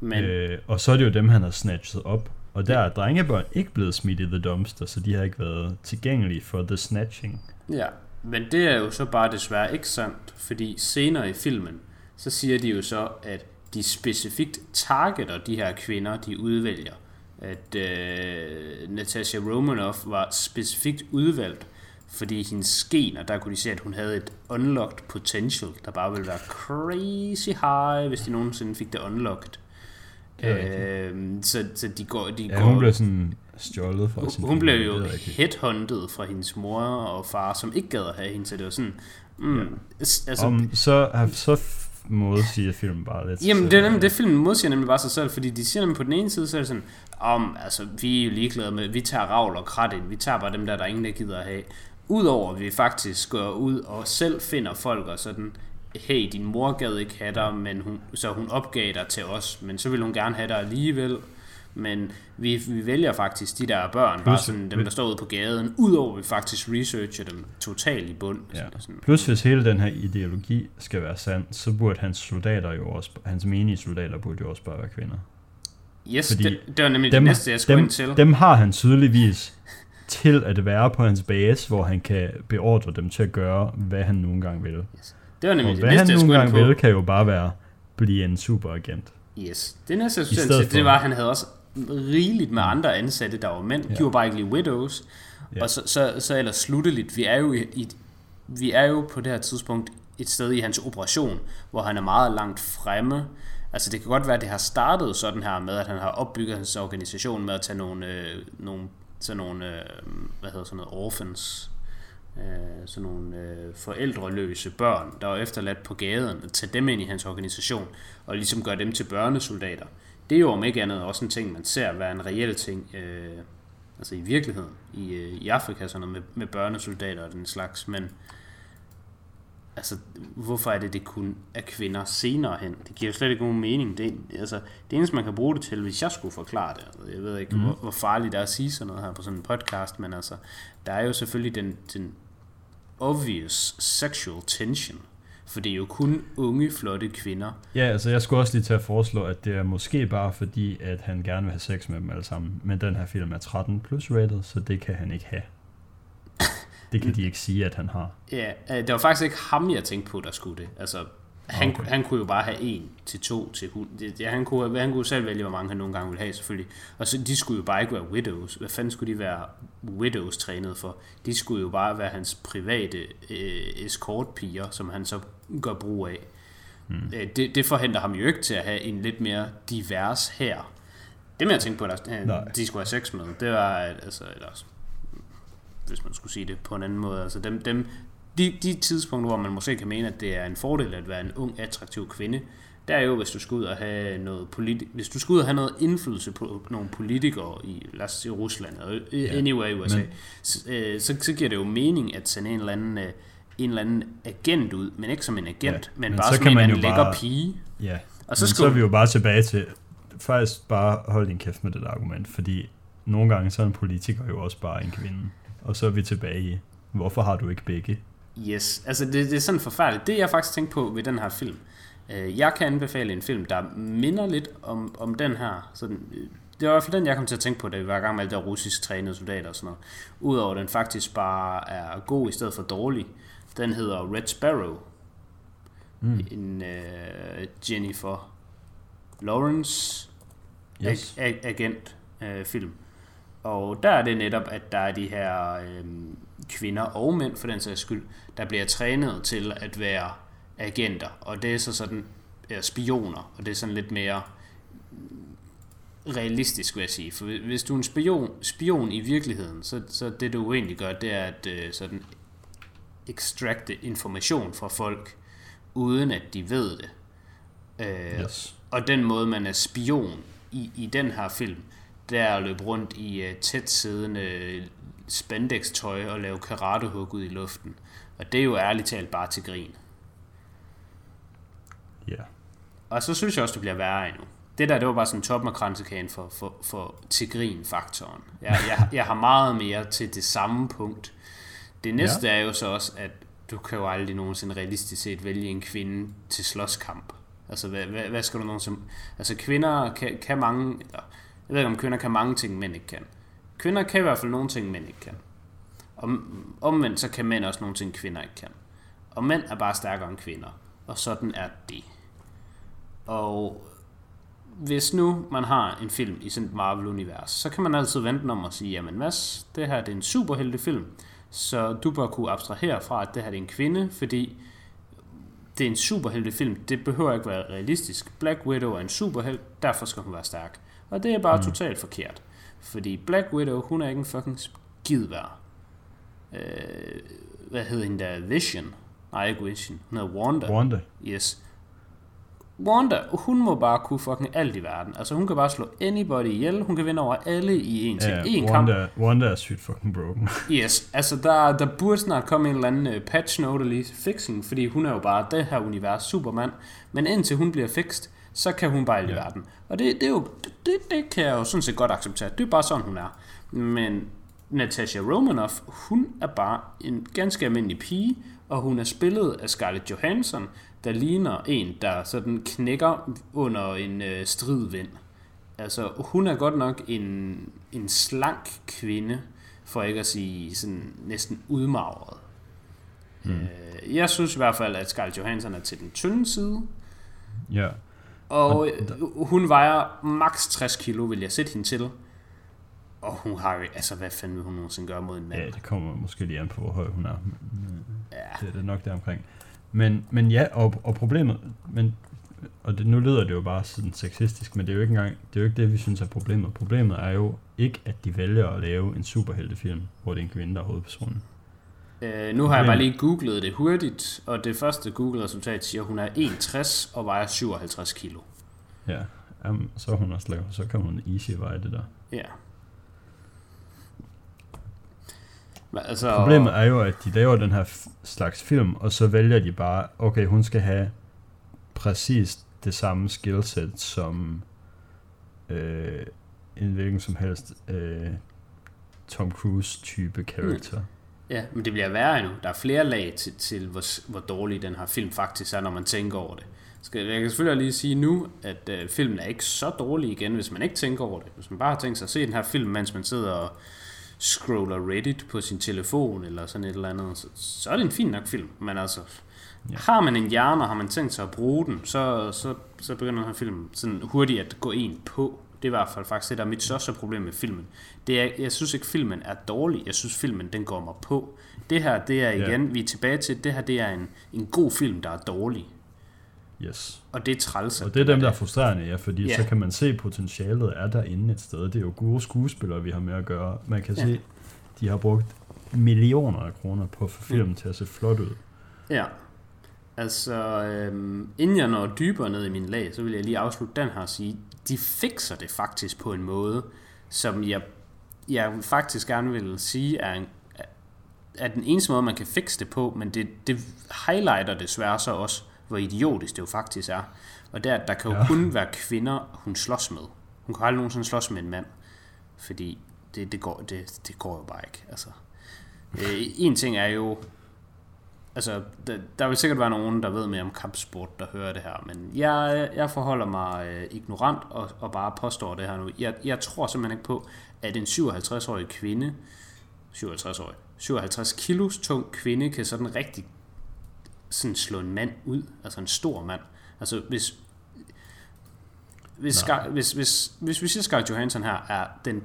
Men... Øh, og så er det jo dem, han har snatchet op. Og der er drengebørn ikke blevet smidt i the dumpster, så de har ikke været tilgængelige for the snatching. Ja, men det er jo så bare desværre ikke sandt, fordi senere i filmen, så siger de jo så, at de specifikt targeter de her kvinder, de udvælger. At øh, Natasha Romanoff var specifikt udvalgt, fordi hendes gener, der kunne de se, at hun havde et unlocked potential, der bare ville være crazy high, hvis de nogensinde fik det unlocked. Øh, så, så de går... De ja, går, hun blev sådan stjålet fra sin Hun blev jo headhunted fra hendes mor og far, som ikke gad at have hende, så det var sådan... Mm, ja. altså, Om, så, så modsiger filmen bare lidt. Jamen, det er nemlig det, filmen modsiger nemlig bare sig selv, fordi de siger nemlig på den ene side, så er det sådan, om, altså, vi er jo ligeglade med, vi tager ravl og krat ind, vi tager bare dem der, der ingen der gider at have. Udover at vi faktisk går ud og selv finder folk og sådan, hey, din mor gad ikke have dig, men hun, så hun opgav dig til os, men så vil hun gerne have dig alligevel men vi, vi vælger faktisk de der børn, Plus, bare sådan dem, der står ude på gaden, udover vi faktisk researcher dem totalt i bund. Ja. Sådan. Plus hvis hele den her ideologi skal være sand, så burde hans soldater jo også, hans menige soldater burde jo også bare være kvinder. Yes, Fordi det, det var nemlig dem, det næste, jeg skulle dem, ind til. Dem har han tydeligvis til at være på hans base, hvor han kan beordre dem til at gøre, hvad han nogle gange vil. Yes. Det var nemlig og det hvad næste, han nogle gange vil, kan jo bare være blive en superagent. Yes. Det næste, jeg skulle til, det var, at han havde også rigeligt med andre ansatte, der var mænd. Ja. De var bare ikke lige widows. Ja. Og så, så, så ellers slutteligt, vi er, jo i, i, vi er jo på det her tidspunkt et sted i hans operation, hvor han er meget langt fremme. Altså det kan godt være, at det har startet sådan her med, at han har opbygget hans organisation med at tage nogle, øh, nogle, sådan nogle øh, hvad hedder sådan noget, orphans, øh, sådan nogle øh, forældreløse børn, der er efterladt på gaden, at tage dem ind i hans organisation, og ligesom gøre dem til børnesoldater det er jo om ikke andet også en ting, man ser være en reel ting, øh, altså i virkeligheden, i, øh, i Afrika, sådan noget med, med børnesoldater og den slags, men altså, hvorfor er det, det kun er kvinder senere hen? Det giver jo slet ikke nogen mening. Det, altså, det eneste, man kan bruge det til, hvis jeg skulle forklare det, altså, jeg ved ikke, mm. hvor, hvor farligt det er at sige sådan noget her på sådan en podcast, men altså, der er jo selvfølgelig den, den obvious sexual tension, for det er jo kun unge, flotte kvinder. Ja, altså jeg skulle også lige til at foreslå, at det er måske bare fordi, at han gerne vil have sex med dem alle sammen. Men den her film er 13 plus rated, så det kan han ikke have. Det kan de ikke sige, at han har. Ja, øh, det var faktisk ikke ham, jeg tænkte på, der skulle det. Altså, han, Okay. han kunne jo bare have en til to til hund. Det, ja, han, kunne, han kunne selv vælge, hvor mange han nogle gange ville have, selvfølgelig. Og så, de skulle jo bare ikke være widows. Hvad fanden skulle de være widows trænet for? De skulle jo bare være hans private øh, escortpiger, som han så gør brug af. Hmm. Det, det forhindrer ham jo ikke til at have en lidt mere divers her. Det med at tænke på, at Nej. de skulle have sex med, det var, altså, eller, hvis man skulle sige det på en anden måde. Altså dem, dem, de, de tidspunkter, hvor man måske kan mene, at det er en fordel at være en ung, attraktiv kvinde, der er jo, hvis du skal ud og have noget politi- hvis du skal ud og have noget indflydelse på nogle politikere i, lad os sige, Rusland, og Ja, anyway USA, men- så, øh, så, så giver det jo mening at sende en eller anden, øh, en eller anden agent ud, men ikke som en agent, Ja, men, men bare så som kan en man jo lækker bare- pige. Ja, Og så men så er vi jo bare tilbage til, faktisk bare hold din kæft med det argument, fordi nogle gange så er en politiker jo også bare en kvinde. Og så er vi tilbage i, hvorfor har du ikke begge? Yes, altså det, det er sådan forfærdeligt. Det jeg faktisk tænkte på ved den her film, jeg kan anbefale en film, der minder lidt om, om den her. Sådan, øh, det var i hvert fald den, jeg kom til at tænke på, da vi var i gang med alt det der russisk trænede soldater og sådan noget. Udover den faktisk bare er god i stedet for dårlig. Den hedder Red Sparrow. Mm. En øh, Jennifer Lawrence Yes. ag- agent øh, film. Og der er det netop, at der er de her øh, kvinder og mænd, for den sags skyld, der bliver trænet til at være agenter. Og det er så sådan ja, spioner, og det er sådan lidt mere realistisk, vil jeg sige. For hvis du er en spion, spion i virkeligheden, så, så det du egentlig gør, det er at øh, sådan extracte information fra folk, uden at de ved det. Øh, Yes. og den måde, man er spion i, i den her film, det er at løbe rundt i uh, tæt siddende spandex-tøj og lave karatehug ud i luften. Og det er jo ærligt talt bare til grin. Ja. Og så synes jeg også, det bliver værre endnu. Det der, det var bare sådan top med kransekagen for, for, for til grin-faktoren. Jeg, jeg, jeg har meget mere til det samme punkt. Det næste ja. er jo så også, at du kan jo aldrig nogensinde realistisk set vælge en kvinde til slåskamp. Altså, hvad, hvad, hvad skal du nogensinde... Altså, kvinder kan, kan mange... Eller, jeg ved ikke, om kvinder kan mange ting, mænd ikke kan. Kvinder kan i hvert fald nogle ting, mænd ikke kan. Om, omvendt, så kan mænd også nogle ting, kvinder ikke kan. Og mænd er bare stærkere end kvinder. Og sådan er det. Og hvis nu man har en film i sådan et Marvel-univers, så kan man altid vente om og sige, jamen Mads, det her det er en superheltefilm, så du bør kunne abstrahere fra, at det her det er en kvinde, fordi det er en superheltefilm. Det behøver ikke være realistisk. Black Widow er en superhelt, derfor skal hun være stærk. Og det er bare mm. totalt forkert. Fordi Black Widow, hun er ikke en fucking skid værd. Øh, hvad hedder hende der? Vision? Nej, ikke Vision. Hun hedder Wanda. Wanda. Yes. Wanda, hun må bare kunne fucking alt i verden. Altså, hun kan bare slå anybody ihjel. Hun kan vinde over alle i en ting. Ja, en kamp. Wanda, Wanda er sygt fucking broken. *laughs* Yes, altså der, der burde snart komme en eller anden uh, patch note lige fixing, fordi hun er jo bare det her univers supermand. Men indtil hun bliver fikst, så kan hun bare alt i Ja. verden. Og det, det, er jo, det, det kan jeg jo sådan set godt acceptere. Det er bare sådan, hun er. Men Natasha Romanoff, hun er bare en ganske almindelig pige, og hun er spillet af Scarlett Johansson, der ligner en, der sådan knækker under en øh, stridvind. Altså, hun er godt nok en, en slank kvinde, for ikke at sige sådan næsten udmagret. Mm. Øh, jeg synes i hvert fald, at Scarlett Johansson er til den tynde side, ja. og Og øh, hun vejer maks 60 kilo, vil jeg sætte hende til. Og hun har jo, altså hvad fanden vil hun nogensinde gøre mod en mand? ja, det kommer måske lige an på, hvor høj hun er. Men, Ja. Det er det nok der omkring. Men, men ja, og, og problemet, men, og det, nu lyder det jo bare sådan sexistisk, men det er jo ikke engang, det er jo ikke det, vi synes er problemet. Problemet er jo ikke, at de vælger at lave en superheltefilm, hvor det er en kvinde, der er hovedpersonen. Øh, nu har jeg bare lige googlet det hurtigt, og det første Google-resultat siger, at hun er 1,60 og vejer 57 kilo. Ja, um, så er hun også lav, så kan hun easy veje det der. Ja. Altså, Problemet er jo, at de laver den her slags film, og så vælger de bare, okay, hun skal have præcis det samme skillset som øh, en hvilken som helst øh, Tom Cruise-type karakter. Mm. Ja, men det bliver værre endnu. Der er flere lag til, til hvor, hvor dårlig den her film faktisk er, når man tænker over det. Skal, jeg kan selvfølgelig lige sige nu, at øh, filmen er ikke så dårlig igen, hvis man ikke tænker over det. Hvis man bare har tænkt sig at se den her film, mens man sidder og scroller Reddit på sin telefon eller sådan et eller andet, så, så er det en fin nok film. Men altså, ja. har man en hjerne, og har man tænkt sig at bruge den, så, så, så begynder den her film sådan hurtigt at gå en på. Det er i hvert fald faktisk det, der er mit største problem med filmen. Det er, jeg synes ikke, filmen er dårlig. Jeg synes, filmen den går mig på. Det her, det er igen, yeah. vi er tilbage til, det her det er en, en god film, der er dårlig. Yes. Og det er træls. Og det er dem, der er frustrerende, ja, fordi Ja. så kan man se, potentialet er derinde et sted. Det er jo gode skuespillere, vi har med at gøre. Man kan Ja. se, de har brugt millioner af kroner på at få filmen til at se flot ud. Ja. Altså, øhm, inden jeg når dybere ned i min lag, så vil jeg lige afslutte den her og sige, de fikser det faktisk på en måde, som jeg, jeg faktisk gerne vil sige er, en, er den eneste måde, man kan fikse det på, men det, det highlighter desværre så også, hvor idiotisk det jo faktisk er. Og er, at der kan jo Ja. kun være kvinder, hun slås med. Hun kan aldrig nogensinde slås med en mand, fordi det, det, går, det, det går jo bare ikke. Altså, øh, en ting er jo, altså, der, der vil sikkert være nogen, der ved mere om kampsport, der hører det her, men jeg, jeg forholder mig øh, ignorant og, og bare påstår det her nu. Jeg, jeg tror simpelthen ikke på, at en 57-årig kvinde, 57-årig, 57 kilos tung kvinde, kan sådan rigtig sådan slå en mand ud, altså en stor mand. Altså hvis, hvis, Scar, hvis, hvis, hvis vi siger Scarlett Johansson her er den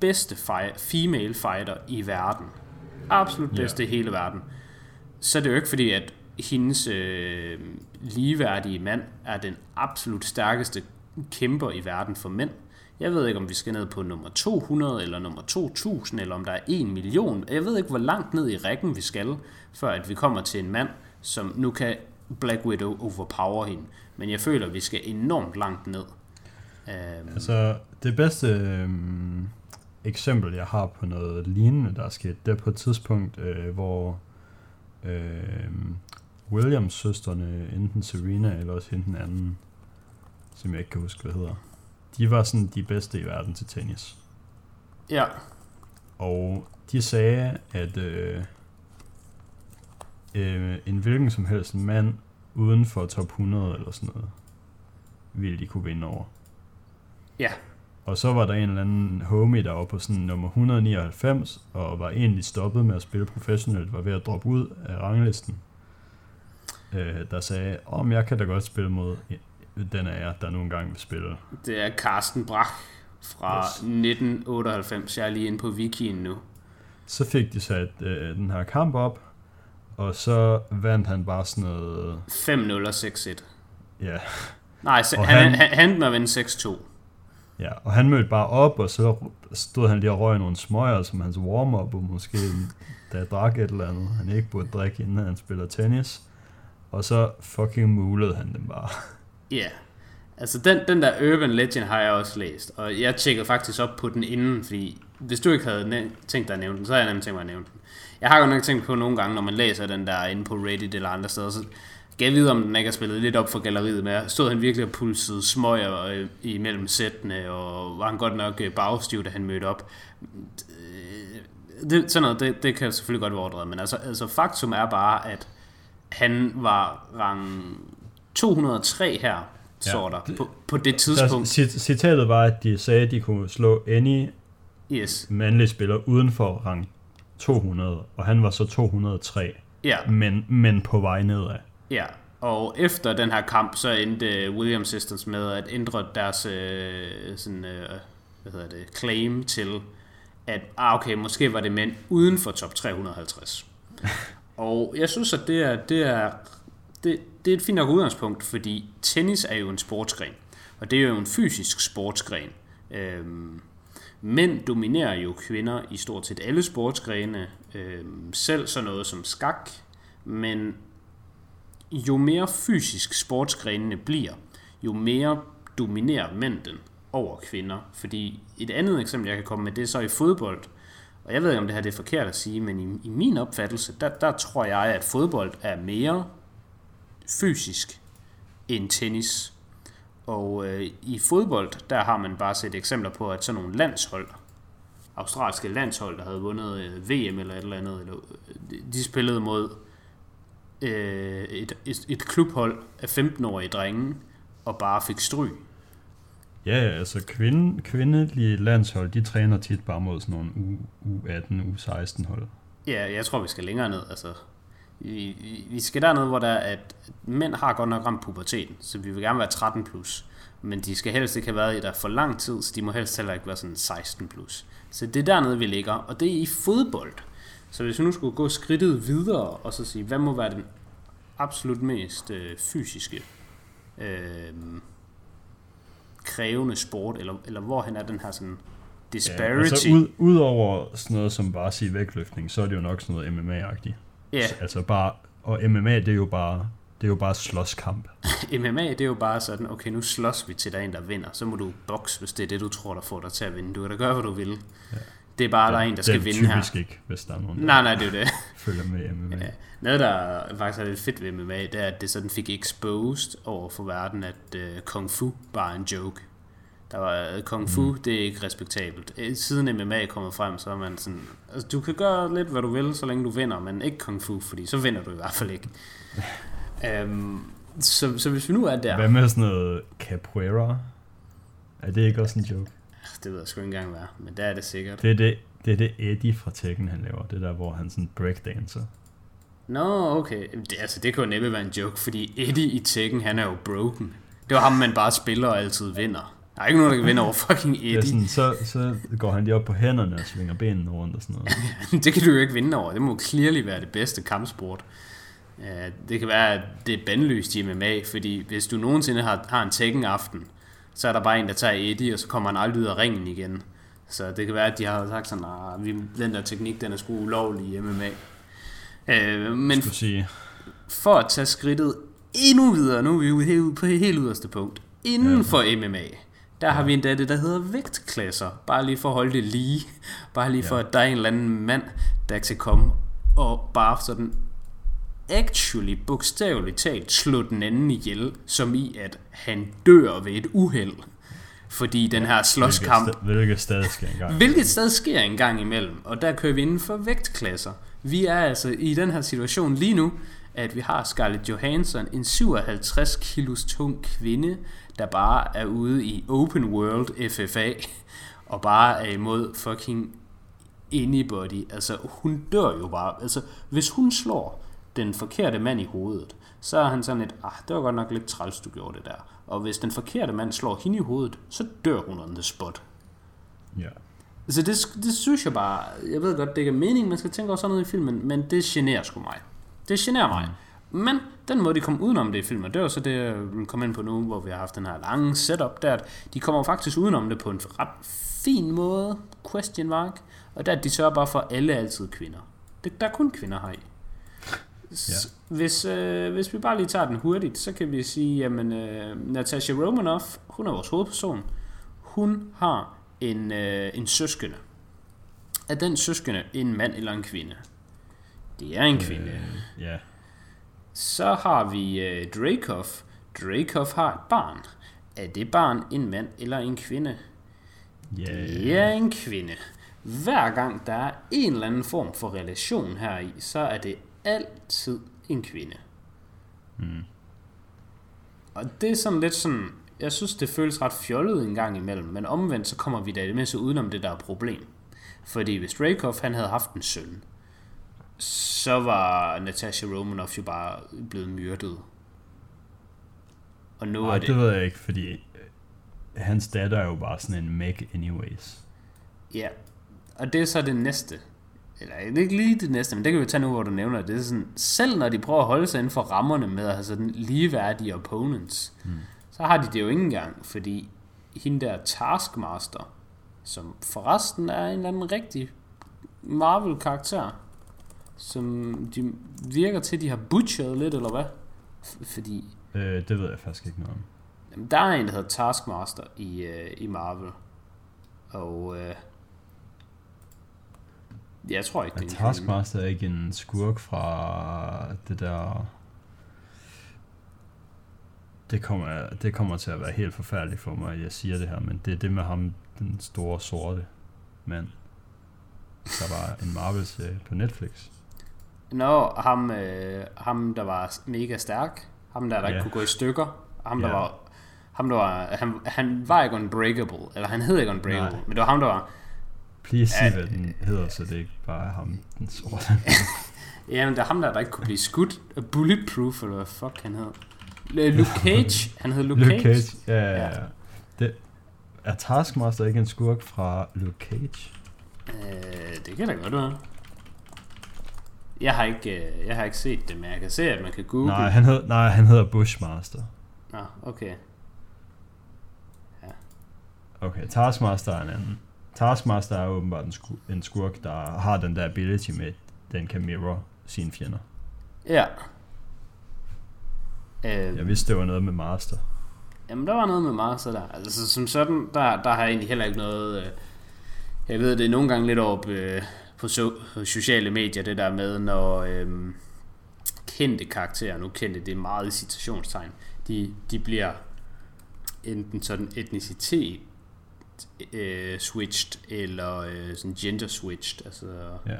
bedste fight, female fighter i verden, absolut bedste i hele verden, så er det jo ikke fordi, at hendes øh, ligeværdige mand er den absolut stærkeste kæmper i verden for mænd. Jeg ved ikke, om vi skal ned på nummer 200, eller nummer 2000, eller om der er 1 million. Jeg ved ikke, hvor langt ned i rækken vi skal, før at vi kommer til en mand, som nu kan Black Widow overpower hende. Men jeg føler, at vi skal enormt langt ned. Um, Altså, det bedste øhm, eksempel, jeg har på noget lignende, der er sket, det er på et tidspunkt, øh, hvor øh, Williams søsterne, enten Serena eller også hende den anden, som jeg ikke kan huske, hvad hedder, de var sådan de bedste i verden til tennis. ja, Og de sagde, at øh, øh, en hvilken som helst mand uden for top 100 eller sådan noget, ville de kunne vinde over. ja, Og så var der en eller anden homie, der var på sådan nummer 199, og var egentlig stoppet med at spille professionelt, var ved at droppe ud af ranglisten. Øh, der sagde, om jeg kan da godt spille mod den af jer, der nogle gange vil spille. det er Carsten Brach fra Yes. yes. 1998. Jeg er lige inde på wikien nu. Så fik de sat øh, den her kamp op, og så vandt han bare sådan noget, 5-0 og 6-1. ja, Nej, så han, han- han, han vinde 6-2. ja. Og han mødte bare op, og så stod han lige og røg nogle smøger som hans warm-up, og måske da jeg drak et eller andet, han ikke burde drikke, inden han spiller tennis. Og så fucking mulede han dem bare. Ja. Yeah. Altså, den, den der Urban Legend har jeg også læst, og jeg tjekkede faktisk op på den inden, fordi hvis du ikke havde næ- tænkt dig at nævne den, så havde jeg nemlig tænkt mig at nævne den. Jeg har godt nok tænkt på nogle gange, når man læser den der inde på Reddit eller andre steder, så kan jeg vide, om den ikke er spillet lidt op for galleriet med. Stod han virkelig og pulsede smøger øh, imellem sættene, og var han godt nok øh, bagstiv, da han mødte op. Det, sådan noget, det, det kan selvfølgelig godt være overdrevet, men altså, altså faktum er bare, at han var rang 203 her, står der, det- på, på det Der, tidspunkt. cit- citatet var, at de sagde, at de kunne slå any Yes, mandlig spiller uden for rang 200, og han var så 203, ja, men, men på vej nedad. ja. Og efter den her kamp, så endte Williams Sisters med at ændre deres øh, sådan, øh, hvad hedder det, claim til, at ah, okay, måske var det mænd uden for top 350. *laughs* og jeg synes, at det er, det er, det, det er et fint nok udgangspunkt, fordi tennis er jo en sportsgren, og det er jo en fysisk sportsgren. Øhm, mænd dominerer jo kvinder i stort set alle sportsgrene, øh, selv sådan noget som skak, men jo mere fysisk sportsgrenene bliver, jo mere dominerer mænd den over kvinder. Fordi et andet eksempel, jeg kan komme med, det er så i fodbold. Og jeg ved ikke, om det her det er forkert at sige, men i, i min opfattelse, der, der tror jeg, at fodbold er mere fysisk end tennis. Og øh, i fodbold, der har man bare set eksempler på, at sådan nogle landshold, australske landshold, der havde vundet øh, VM eller et eller andet, eller, øh, de spillede mod øh, et, et, et klubhold af 15-årige drenge, og bare fik stryg. Ja, altså kvinde, kvindelige landshold, de træner tit bare mod sådan nogle U, U18, U16 hold. Ja, jeg tror, vi skal længere ned. Altså, vi, vi skal derned, hvor der er, at mænd har godt nok ramt puberteten, så vi vil gerne være 13 plus. Men de skal helst ikke have været i der for lang tid, så de må helst heller ikke være sådan 16 plus. Så det er dernede, vi ligger, og det er i fodbold. Så hvis vi nu skulle gå skridtet videre, og så sige, hvad må være den absolut mest øh, fysiske øh, krævende sport, eller, eller hvorhen er den her sådan disparity? Ja, altså ud, ud over sådan noget som bare at sige vægtløftning, så er det jo nok sådan noget MMA-agtigt. Ja. Altså bare, og MMA det er jo bare, det er jo bare slåskamp. *laughs* MMA det er jo bare sådan, okay nu slås vi til der er en, der vinder, så må du bokse, hvis det er det, du tror, der får dig til at vinde. Du kan da gøre, hvad du vil. Ja. Det er bare, ja, der er en, der skal vinde her. Det er typisk ikke, hvis der er nogen, der nej, nej, det er det. *laughs* følger med MMA. Ja. Noget, der faktisk er lidt fedt ved MMA, det er, at det sådan fik exposed over for verden, at uh, kung fu bare er en joke. Der var uh, kung fu, mm. det er ikke respektabelt. Øh, siden MMA er kommet frem, så er man sådan, altså du kan gøre lidt, hvad du vil, så længe du vinder, men ikke kung fu, fordi så vinder du i hvert fald ikke. um, *laughs* så, så hvis vi nu er der... Hvad med sådan noget capoeira? Er det ikke også en joke? Det ved jeg sgu ikke engang være, men der er det sikkert. Det er det, det, er det Eddie fra Tekken, han laver. Det der, hvor han sådan breakdancer. Nå, okay. Det, altså, det kunne næppe være en joke, fordi Eddie i Tekken, han er jo broken. Det var ham, man bare spiller og altid vinder. Der er ikke nogen, der kan vinde over fucking Eddie. Sådan, så, så går han lige op på hænderne og svinger benene rundt og sådan noget. *laughs* det kan du jo ikke vinde over. Det må clearly være det bedste kampsport. Det kan være, at det er bandlyst i MMA, fordi hvis du nogensinde har, har en Tekken-aften, så er der bare en, der tager Eddie, og så kommer han aldrig ud af ringen igen. Så det kan være, at de har sagt sådan, at ah, den der teknik, den er sgu ulovlig i MMA. Øh, men sige. for at tage skridtet endnu videre, nu er vi jo helt, på helt yderste punkt, inden ja. for MMA, der ja. har vi endda det, der hedder vægtklasser. Bare lige for at holde det lige. Bare lige for, ja. at der er en eller anden mand, der kan komme og bare sådan actually, bogstaveligt talt, slå den anden ihjel, som i at han dør ved et uheld. Fordi den her slåskamp... Hvilket, stadig sker en gang Hvilket stadig sker en gang imellem. Og der kører vi inden for vægtklasser. Vi er altså i den her situation lige nu, at vi har Scarlett Johansson, en 57 kilos tung kvinde, der bare er ude i Open World FFA, og bare er imod fucking anybody. Altså, hun dør jo bare. Altså, hvis hun slår den forkerte mand i hovedet, så er han sådan et, ah, det var godt nok lidt træls, du gjorde det der. Og hvis den forkerte mand slår hende i hovedet, så dør hun on the spot. Ja. Så det, det synes jeg bare, jeg ved godt, det ikke er meningen, man skal tænke over sådan noget i filmen, men det generer sgu mig. Det generer mig. Mm. Men den måde, de kom udenom det i filmen, det var så det, jeg kom ind på nu, hvor vi har haft den her lange setup, der at de kommer faktisk udenom det på en ret fin måde, question mark, og der de sørger bare for, at alle er altid kvinder. Det, der er kun kvinder her i. Ja. Hvis, øh, hvis vi bare lige tager den hurtigt, så kan vi sige, jamen øh, Natasha Romanoff, hun er vores hovedperson. Hun har en, øh, en søskende. Er den søskende en mand eller en kvinde? Det er en kvinde. Øh, ja. Så har vi øh, Dracoff. Dracoff har et barn. Er det barn en mand eller en kvinde? Yeah. Det er en kvinde. Hver gang der er en eller anden form for relation her i, så er det altid en kvinde. Mm. Og det er sådan lidt sådan, jeg synes det føles ret fjollet en gang imellem, men omvendt så kommer vi da det med så udenom det der problem. Fordi hvis Rakoff han havde haft en søn, så var Natasha Romanoff jo bare blevet myrdet. Og nu Ej, er det... det ved jeg ikke, fordi øh, hans datter er jo bare sådan en meg anyways. Ja, og det er så det næste eller det er ikke lige det næste, men det kan vi tage nu, hvor du nævner det. det er sådan, selv når de prøver at holde sig inden for rammerne med at have sådan ligeværdige opponents, mm. så har de det jo ikke engang, fordi hende der Taskmaster, som forresten er en eller anden rigtig Marvel-karakter, som de virker til, de har butcheret lidt, eller hvad? Fordi... Øh, det ved jeg faktisk ikke noget om. Jamen, der er en, der hedder Taskmaster i, øh, i Marvel. Og øh, Jeg tror ikke, det er. Taskmaster er ikke en skurk fra det der... Det kommer, det kommer til at være helt forfærdeligt for mig, at jeg siger det her, men det er det med ham, den store sorte mand. Der var en Marvel-serie på Netflix. Nå, ham, øh, ham der var mega stærk. Ham der, der ikke kunne gå i stykker. Ham der Ja. var... Ham der var... Han, han var ikke unbreakable. Eller han hed ikke unbreakable. Nej. Men det var ham, der var... Please sig, hvad den hedder, så det ikke bare er ham, den sorte. *laughs* Ja, men det er ham der, der ikke kunne blive skudt. Bulletproof, eller hvad fuck han hed. Øh, Luke Cage. Han hed Luke, Luke Cage. Cage. Ja, ja, Ja. ja. Det, er Taskmaster ikke en skurk fra Luke Cage? Øh, det kan da godt være. Jeg har, ikke, øh, jeg har ikke set det, men jeg kan se, at man kan google. Nej, han hed, nej, han hedder Bushmaster. Nå, okay. Okay, Taskmaster er en anden. Taskmaster er åbenbart en, sku, en skurk, der har den der ability med, den kan mirror sine fjender. Ja. Øh, Jeg vidste, det var noget med Master. Jamen, der var noget med Martha der. Altså, som sådan, der, der har jeg egentlig heller ikke noget... Øh, jeg ved, det er nogle gange lidt op øh, på so, sociale medier, det der med, når øh, kendte karakterer, nu kendte, det er meget i citationstegn, de, de bliver enten sådan etnicitet øh, switched, eller øh, sådan gender switched. Altså, Ja.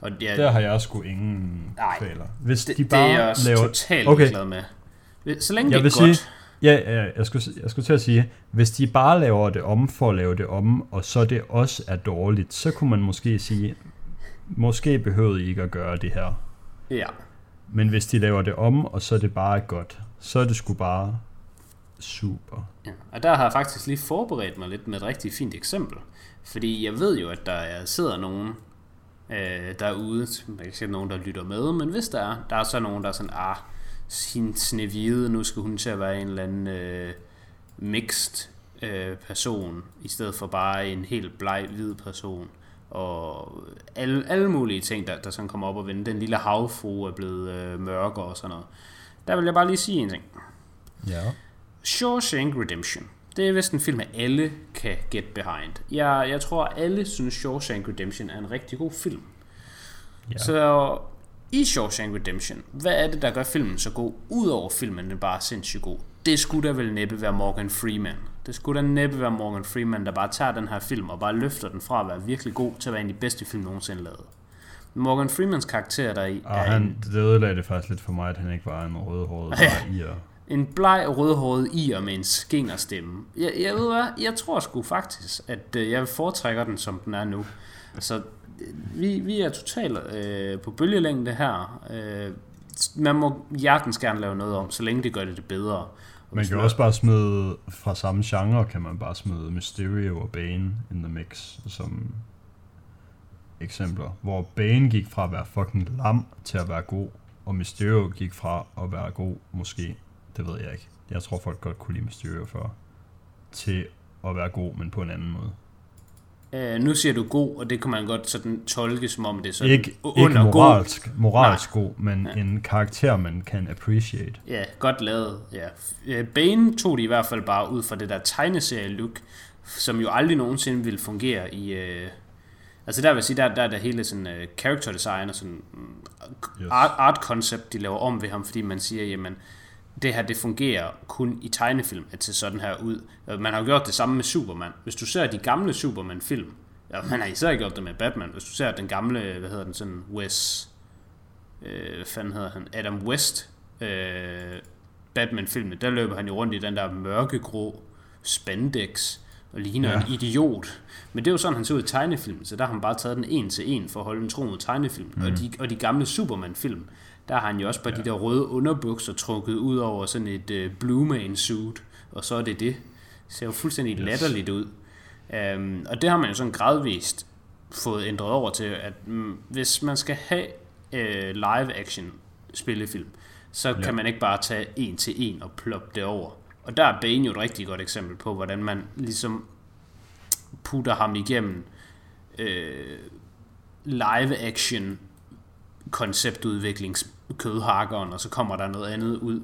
og ja, Der har jeg sgu ingen Nej. kvaler. Hvis det, de det er bare jeg også laver... totalt Okay. med. Så længe Jeg det er godt. sige- Ja, ja, jeg skulle, jeg skulle til at sige, hvis de bare laver det om for at lave det om, og så det også er dårligt, så kunne man måske sige, måske behøvede I ikke at gøre det her. Ja. Men hvis de laver det om, og så er det bare godt, så er det sgu bare super. Ja, og der har jeg faktisk lige forberedt mig lidt med et rigtig fint eksempel. Fordi jeg ved jo, at der er, sidder nogen øh, derude, jeg kan ikke sige nogen, der lytter med, men hvis der er, der er så nogen, der er sådan, ah, sin snevide, nu skal hun til at være en eller anden øh, mixed øh, person, i stedet for bare en helt bleg hvid person. Og alle, alle mulige ting, der, der sådan kommer op og vende. Den lille havfru er blevet øh, mørkere og sådan noget. Der vil jeg bare lige sige en ting. Ja. Shawshank Redemption. Det er vist en film, at alle kan get behind. Jeg, jeg tror, alle synes, Shawshank Redemption er en rigtig god film. ja. Så i Shawshank Redemption, hvad er det, der gør filmen så god, udover filmen den bare sindssygt god? Det skulle da vel næppe være Morgan Freeman. Det skulle da næppe være Morgan Freeman, der bare tager den her film og bare løfter den fra at være virkelig god til at være en af de bedste film nogensinde lavet. Morgan Freemans karakter der i Og er han, en, det ødelagde det faktisk lidt for mig, at han ikke var en rødhåret Ja. bare i og en bleg rødhåret ir med en skingerstemme. Jeg, jeg ved hvad, jeg tror sgu faktisk, at øh, jeg foretrækker den, som den er nu. Så øh, vi, vi er totalt øh, på bølgelængde her. Øh, man må hjertens gerne lave noget om, så længe det gør det det bedre. Man kan jo også bare smide, fra samme genre kan man bare smide Mysterio og Bane in the mix som eksempler. Hvor Bane gik fra at være fucking lam til at være god, og Mysterio gik fra at være god, måske, det ved jeg ikke. Jeg tror folk godt kunne lide Mysterio før, til at være god, men på en anden måde. Øh, nu siger du god, og det kan man godt sådan tolke, som om det er sådan Ikke, under ikke god. moralsk, moralsk god, men en karakter, man kan appreciate. Ja, godt lavet. Ja. Øh, Bane tog de i hvert fald bare ud fra det der tegneserie-look, som jo aldrig nogensinde ville fungere i... Øh, altså der vil jeg sige, der, der er der hele sådan uh, character design og sådan mm, Yes. art, art concept, de laver om ved ham, fordi man siger, jamen, det her, det fungerer kun i tegnefilm, at se sådan her ud. Man har jo gjort det samme med Superman. Hvis du ser de gamle Superman-film, ja, *laughs* man har især gjort det med Batman, hvis du ser den gamle, hvad hedder den, sådan Wes, øh, hvad fanden hedder han, Adam West, øh, Batman-filmen, der løber han jo rundt i den der mørkegrå spandex, og ligner Ja. en idiot. Men det er jo sådan, han ser ud i tegnefilmen, så der har han bare taget den en til en for at holde en tro mod tegnefilmen. Mm. Og, de, og de gamle Superman-film, der har han jo også bare ja. de der røde underbukser trukket ud over sådan et uh, Blue Man suit, og så er det det. Det ser jo fuldstændig yes. latterligt ud. Um, og det har man jo sådan gradvist fået ændret over til, at mm, hvis man skal have uh, live-action spillefilm, så ja. kan man ikke bare tage en til en og ploppe det over. Og der er Bane jo et rigtig godt eksempel på, hvordan man ligesom putter ham igennem øh, live-action konceptudviklingskødhakkeren, og så kommer der noget andet ud.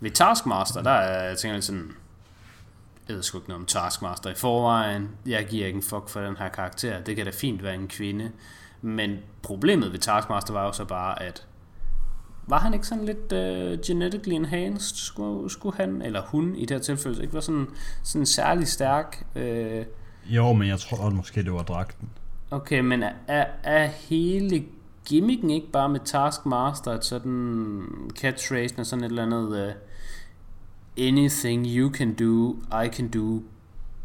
Ved Taskmaster, der er jeg tænker sådan, jeg ved sgu ikke noget om Taskmaster i forvejen, jeg giver ikke en fuck for den her karakter, det kan da fint være en kvinde, men problemet ved Taskmaster var jo så bare, at var han ikke sådan lidt uh, genetically enhanced, skulle, skulle han, eller hun i det her tilfælde, ikke var sådan, sådan særlig stærk? Uh, jo, men jeg tror måske, det var dragten. Okay, men er, er hele gimmicken ikke bare med Taskmaster, at sådan catchphrase og sådan et eller andet uh, anything you can do, I can do,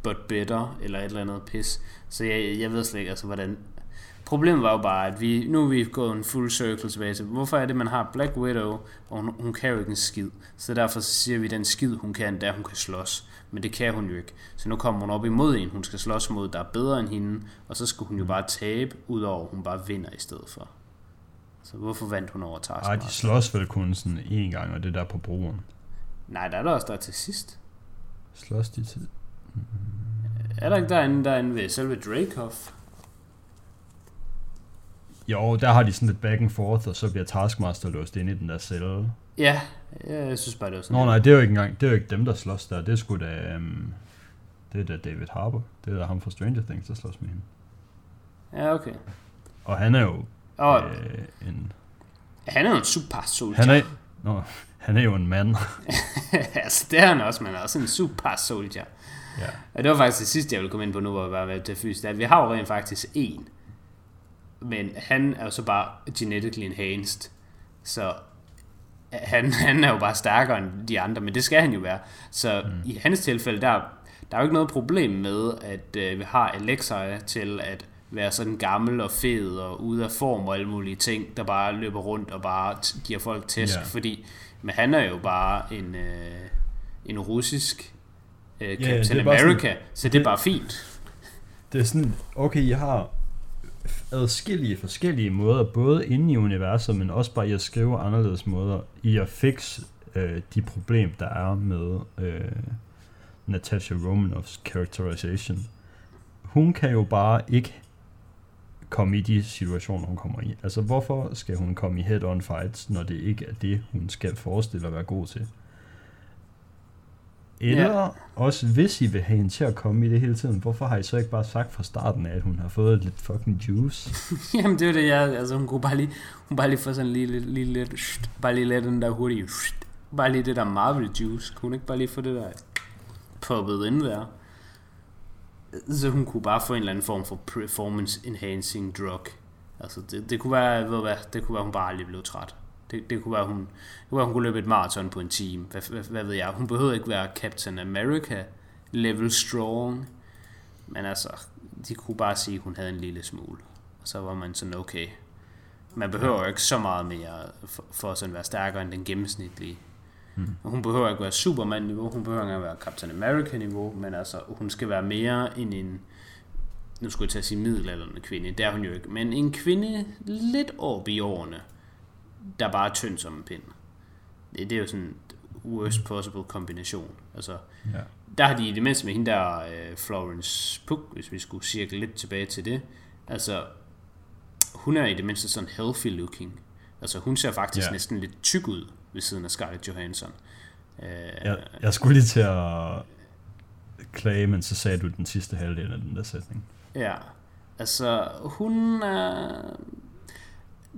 but better, eller et eller andet pis. Så jeg, jeg ved slet ikke, altså, hvordan... Problemet var jo bare, at vi, nu er vi gået en full circle tilbage til, hvorfor er det, man har Black Widow, og hun, hun kan jo ikke en skid. Så derfor siger vi, at den skid, hun kan, der hun kan slås. Men det kan hun jo ikke. Så nu kommer hun op imod en, hun skal slås mod, der er bedre end hende, og så skulle hun jo bare tabe, udover at hun bare vinder i stedet for. Så hvorfor vandt hun over Taskmaster? Ej, de slås vel kun sådan en gang, og det der på broen. Nej, der er der også der til sidst. Slås de til... Mm. Er der ikke derinde, derinde ved selve Dracoff? Jo, der har de sådan lidt back and forth, og så bliver Taskmaster låst ind i den der celle. Ja, jeg synes bare, det var sådan. Nå nej, det er jo ikke engang, det er jo ikke dem, der slås der. Det er sgu da, um, det er da David Harbour. Det er da ham fra Stranger Things, der slås med hende. Ja, okay. Og han er jo og, øh, en... Han er jo en super soldier. Han er, nå, han er jo en mand. *laughs* altså, det er han også, men er også en super soldier. Ja. Og det var faktisk det sidste, jeg ville komme ind på nu, hvor jeg var ved til fysisk. At vi har jo rent faktisk en. Men han er jo så bare genetically enhanced. Så han, *laughs* han er jo bare stærkere end de andre, men det skal han jo være. Så mm. i hans tilfælde, der, der er jo ikke noget problem med, at øh, vi har Alexia til at være sådan gammel og fed og ude af form og alle mulige ting, der bare løber rundt og bare giver folk tæsk, yeah. fordi men han er jo bare en, øh, en russisk øh, Captain yeah, America, sådan, så det, er bare fint. Det er sådan, okay, jeg har adskillige forskellige måder, både inde i universet, men også bare i at skrive anderledes måder, i at fikse øh, de problemer, der er med øh, Natasha Romanoffs characterization. Hun kan jo bare ikke komme i de situationer, hun kommer i. Altså, hvorfor skal hun komme i head-on fights, når det ikke er det, hun skal forestille at være god til? Eller ja. også, hvis I vil have hende til at komme i det hele tiden, hvorfor har I så ikke bare sagt fra starten af, at hun har fået lidt fucking juice? *laughs* Jamen, det er det, jeg... Altså, hun kunne bare lige, hun bare lige få sådan lige, lige, lige lidt... Sht, bare lige lade den der hurtige... Sht, bare lige det der Marvel juice. Kunne hun ikke bare lige få det der poppet ind der? Så hun kunne bare få en eller anden form for performance enhancing drug. Altså det, det kunne være, ved hvad, det kunne være, hun bare aldrig blev træt. Det, det kunne være, hun, det kunne være, hun kunne løbe et maraton på en time. Hvad, hvad, hvad ved jeg? Hun behøvede ikke være Captain America level strong. Men altså, de kunne bare sige, at hun havde en lille smule. Og så var man sådan, okay. Man behøver jo ikke så meget mere for, for at være stærkere end den gennemsnitlige Mm. Hun behøver ikke være Superman-niveau, hun behøver ikke være Captain America-niveau, men altså, hun skal være mere end en, nu skulle jeg tage sige middelalderne kvinde, det er hun jo ikke, men en kvinde lidt op i årene, der bare er tynd som en pind. Det, det er jo sådan worst possible kombination. Altså, ja. Der har de i det mindste med hende der uh, Florence Pugh, hvis vi skulle cirkle lidt tilbage til det. Altså, hun er i det mindste sådan healthy looking. Altså, hun ser faktisk ja. næsten lidt tyk ud ved siden af Scarlett Johansson. Uh, jeg, jeg skulle lige til at klage, men så sagde du den sidste halvdel af den der sætning. Ja, altså hun er...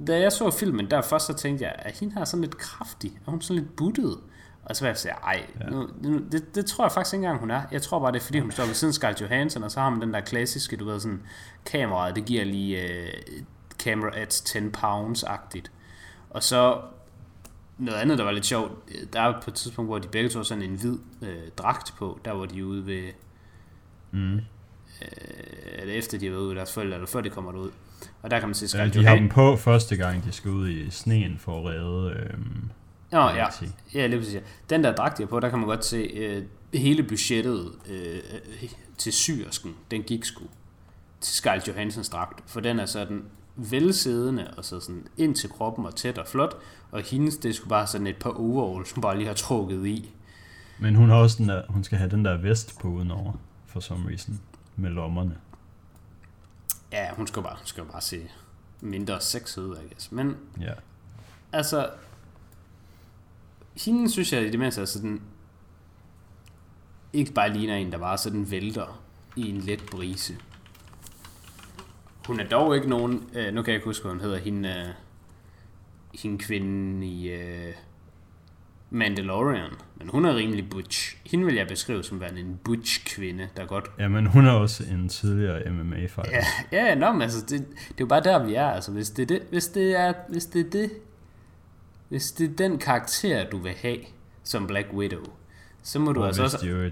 Da jeg så filmen der først, så tænkte jeg, at hende her sådan lidt kraftig. Er hun sådan lidt buttet? Og så var jeg sige, ej, ja. nu, nu, det, det tror jeg faktisk ikke engang, hun er. Jeg tror bare, det er fordi, hun står ved siden af Scarlett Johansson, og så har man den der klassiske, du ved, sådan, kameraet, det giver lige uh, camera at 10 pounds-agtigt. Og så noget andet, der var lidt sjovt, der er på et tidspunkt, hvor de begge to sådan en hvid øh, dragt på, der var de ude ved, mm. øh, eller efter de har været ude ved deres forældre, eller før de kommer ud. Og der kan man se Scarlett ja, de har dem på første gang, de skal ud i sneen for at redde... Øh, Nå, ja. ja, lige præcis. Den der dragt, de har på, der kan man godt se, øh, hele budgettet øh, til syrsken, den gik sgu til Scarlett Johansens dragt, for den er sådan velsiddende og så sådan ind til kroppen og tæt og flot, og hendes, det skulle bare sådan et par overalls, hun bare lige har trukket i. Men hun har også den der, hun skal have den der vest på udenover, for some reason, med lommerne. Ja, hun skal bare, hun skal bare se mindre sexet ud, I guess. Men, ja. altså, hende synes jeg i det mindste er sådan, ikke bare ligner en, der bare sådan vælter i en let brise. Hun er dog ikke nogen, øh, nu kan jeg ikke huske, hvad hun hedder, hende, øh, hende kvinde i øh, Mandalorian, men hun er rimelig butch. Hende vil jeg beskrive som værende en butch kvinde, der godt... Ja, men hun er også en tidligere MMA-fighter. Ja, ja nå, men altså, det, det er jo bare der, vi er. Altså, hvis det er det, hvis det er, hvis det er det, hvis det er den karakter, du vil have som Black Widow, så må du Og altså også... de er jo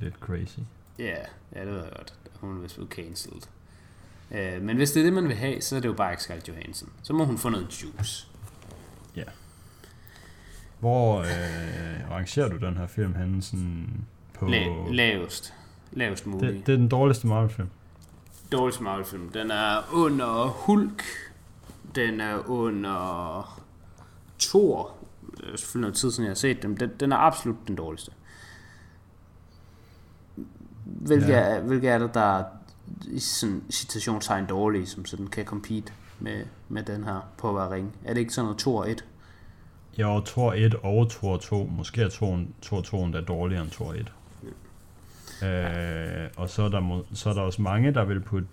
lidt crazy. Ja, ja, det ved jeg godt. Hun er vist blevet cancelled. Uh, men hvis det er det, man vil have, så er det jo bare ikke Scarlett Johansson. Så må hun få noget juice. Ja. Hvor øh, rangerer du den her film henne sådan på... La- lavest. Lavest muligt. det, det er den dårligste Marvel-film. Dårligste Marvel-film. Den er under Hulk. Den er under Thor. Det er selvfølgelig noget tid siden, jeg har set dem. Den, den er absolut den dårligste. Hvilke, ja. er, hvilke er det, der er i sådan citationstegn dårlige, som sådan kan compete med, med den her på at være? Er det ikke sådan noget Thor 1? Jo, Thor 1 og Thor 2. Måske er Thor 2 endda dårligere end Thor 1. Øh, og så er, der, må- så er der også mange, der vil putte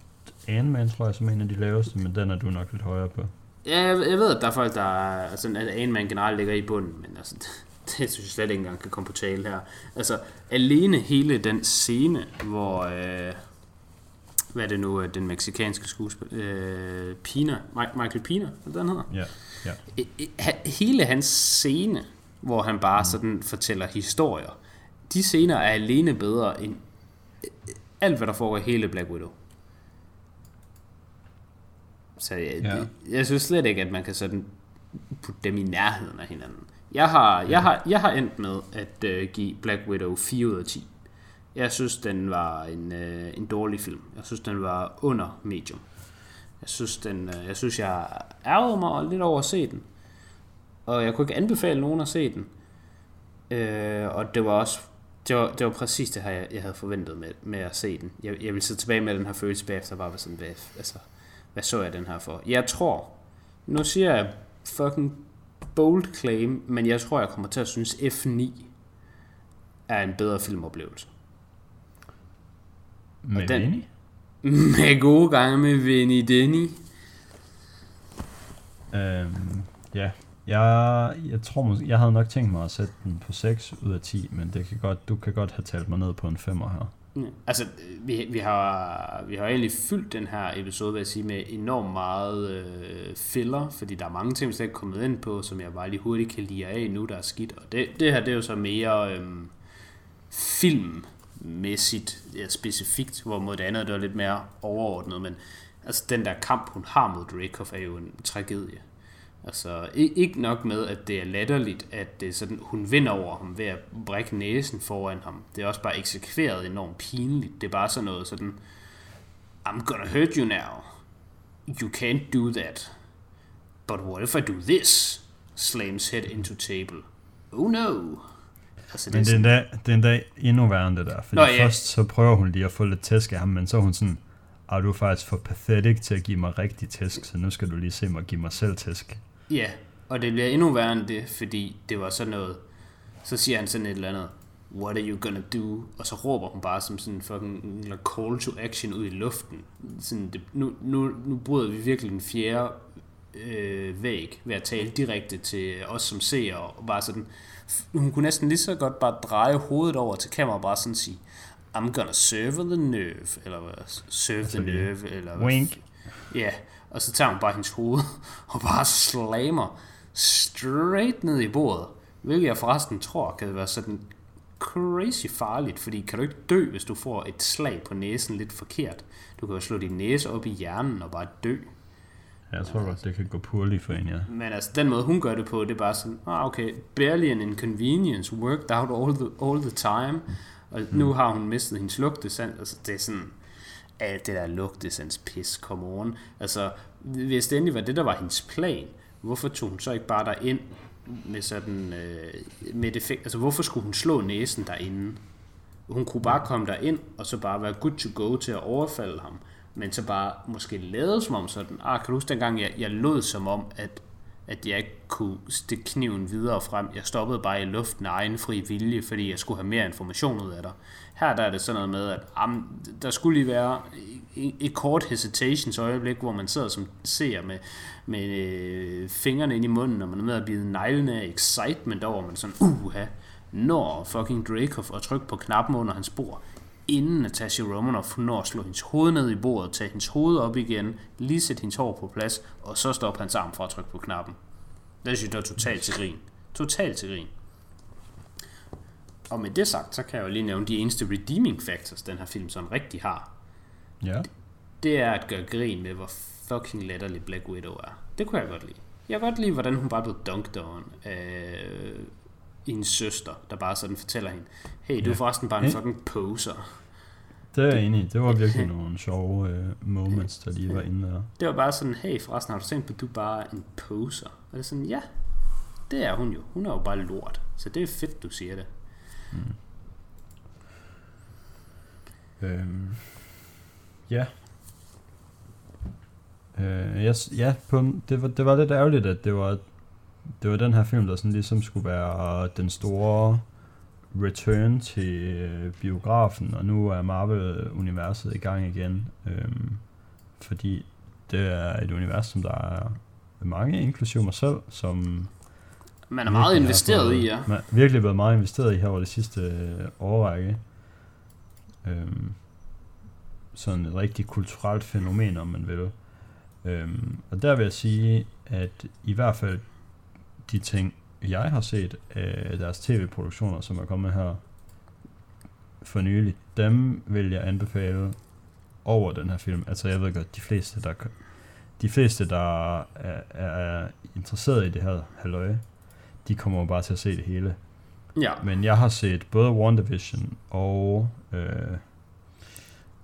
Ant-Man, tror jeg, som en af de laveste, men den er du nok lidt højere på. Ja, jeg, jeg ved, at der er folk, der er, altså, at Ant-Man generelt ligger i bunden, men altså, *laughs* det, det synes jeg slet ikke engang kan komme på tale her. Altså, alene hele den scene, hvor, øh, hvad er det nu, øh, den meksikanske skuespiller, øh, Pina, Mi- Michael Pina, hvad den hedder? Ja, ja. Hele hans scene, hvor han bare sådan fortæller historier, de scener er alene bedre end øh, alt, hvad der foregår i hele Black Widow. Så jeg, Ja. jeg, jeg synes slet ikke, at man kan sådan putte dem i nærheden af hinanden. Jeg har, jeg har, jeg har endt med at øh, give Black Widow 4 ud af 10. Jeg synes, den var en, øh, en dårlig film. Jeg synes, den var under medium. Jeg synes, den, øh, jeg synes, jeg ærgede mig lidt over at se den. Og jeg kunne ikke anbefale nogen at se den. Øh, og det var også det var, det var præcis det her, jeg, jeg havde forventet med, med at se den. Jeg, jeg ville sidde tilbage med den her følelse bagefter, bare var sådan, hvad, altså, hvad så jeg den her for? Jeg tror, nu siger jeg fucking bold claim, men jeg tror, jeg kommer til at synes F9 er en bedre filmoplevelse. Med den- Vinny? *laughs* Med gode gange med Vinny Denny. Øhm, ja, jeg, jeg tror måske, jeg havde nok tænkt mig at sætte den på 6 ud af 10, men det kan godt, du kan godt have talt mig ned på en 5'er her. Ja. Altså, vi, vi, har, vi har egentlig fyldt den her episode, vil jeg sige, med enormt meget øh, filler, fordi der er mange ting, vi slet ikke er kommet ind på, som jeg bare lige hurtigt kan lide af nu, der er skidt. Og det, det her, det er jo så mere øh, mæssigt ja, specifikt, hvor mod det andet, det var lidt mere overordnet, men altså, den der kamp, hun har mod Dreykov, er jo en tragedie. Altså, ikke nok med, at det er latterligt, at det er sådan, hun vinder over ham ved at brække næsen foran ham. Det er også bare eksekveret enormt pinligt. Det er bare sådan noget sådan, I'm gonna hurt you now. You can't do that. But what if I do this? Slams head into table. Oh no. Altså, Men det er, sådan- endda, det er endda endnu værre end det der, fordi Nå, ja. først så prøver hun lige at få lidt tæsk af ham, men så er hun sådan, er du er faktisk for pathetic til at give mig rigtig tæsk, så nu skal du lige se mig give mig selv tæsk. Ja, og det bliver endnu værre end det, fordi det var sådan noget, så siger han sådan et eller andet, what are you gonna do? Og så råber hun bare som sådan en fucking call to action ud i luften. Sådan, det, nu, nu, nu bryder vi virkelig den fjerde øh, væg ved at tale direkte til os som seere, og bare sådan, hun kunne næsten lige så godt bare dreje hovedet over til kameraet og bare sådan sige, I'm gonna serve the nerve, eller hvad, serve the lige, nerve, eller hvad Wink. Ja, og så tager hun bare hendes hoved *laughs* og bare slammer straight ned i bordet. Hvilket jeg forresten tror kan være sådan crazy farligt, fordi kan du ikke dø, hvis du får et slag på næsen lidt forkert. Du kan jo slå din næse op i hjernen og bare dø. Jeg tror godt, det kan gå purligt for en, ja. Men altså, den måde hun gør det på, det er bare sådan, ah, okay, barely an inconvenience, worked out all the, all the time. Og nu har hun mistet hendes lugtesans. Altså, det er sådan, alt det der lugtesans pis, come on. Altså, hvis det endelig var det, der var hendes plan, hvorfor tog hun så ikke bare derind med sådan, øh, med det, altså hvorfor skulle hun slå næsen derinde? Hun kunne bare komme derind, og så bare være good to go til at overfalde ham. Men så bare måske lade som om sådan, ah, kan du huske dengang, jeg, jeg lod som om, at at jeg ikke kunne stikke kniven videre frem. Jeg stoppede bare i luften af egen fri vilje, fordi jeg skulle have mere information ud af dig. Her der er det sådan noget med, at ah, am, der skulle lige være et kort hesitations øjeblik, hvor man sidder som ser med, med øh, fingrene ind i munden, og man er med at bide neglene af excitement over, man sådan, uha, når fucking Dracov og trykke på knappen under hans bord, inden Natasha Romanoff når at slå hendes hoved ned i bordet, tage hendes hoved op igen, lige sætte hendes hår på plads, og så stoppe hans arm for at trykke på knappen. Det synes jeg, er totalt til grin. Totalt til grin. Og med det sagt, så kan jeg jo lige nævne de eneste redeeming factors, den her film sådan rigtig har. Ja. Det er at gøre grin med, hvor fucking latterlig Black Widow er. Det kunne jeg godt lide. Jeg kan godt lide, hvordan hun bare blev dunked on af hendes søster, der bare sådan fortæller hende, hey, du er forresten bare en fucking poser. Det er jeg enig i. Det var virkelig nogle sjove uh, moments, der lige var inde der. Det var bare sådan, hey, forresten har du tænkt på, at du er bare en poser? Og det er sådan, ja, det er hun jo. Hun er jo bare lort. Så det er fedt, du siger det. Mm. Øhm, ja. Øh, yes, ja, på, det, var, det var lidt ærgerligt, at det var, det var den her film, der sådan ligesom skulle være den store return til øh, biografen, og nu er Marvel-universet i gang igen. Øhm, fordi det er et univers, som der er mange, inklusive mig selv, som man er meget investeret fået, i, ja. Man er virkelig været meget investeret i her over det sidste øh, årrække. Øhm, sådan et rigtig kulturelt fænomen, om man vil. Øhm, og der vil jeg sige, at i hvert fald de ting, jeg har set af deres tv-produktioner, som er kommet her for nylig, dem vil jeg anbefale over den her film. Altså jeg ved godt, de fleste, der, de fleste, der er, er interesseret i det her halløj, de kommer jo bare til at se det hele. Ja. Men jeg har set både WandaVision og... Øh,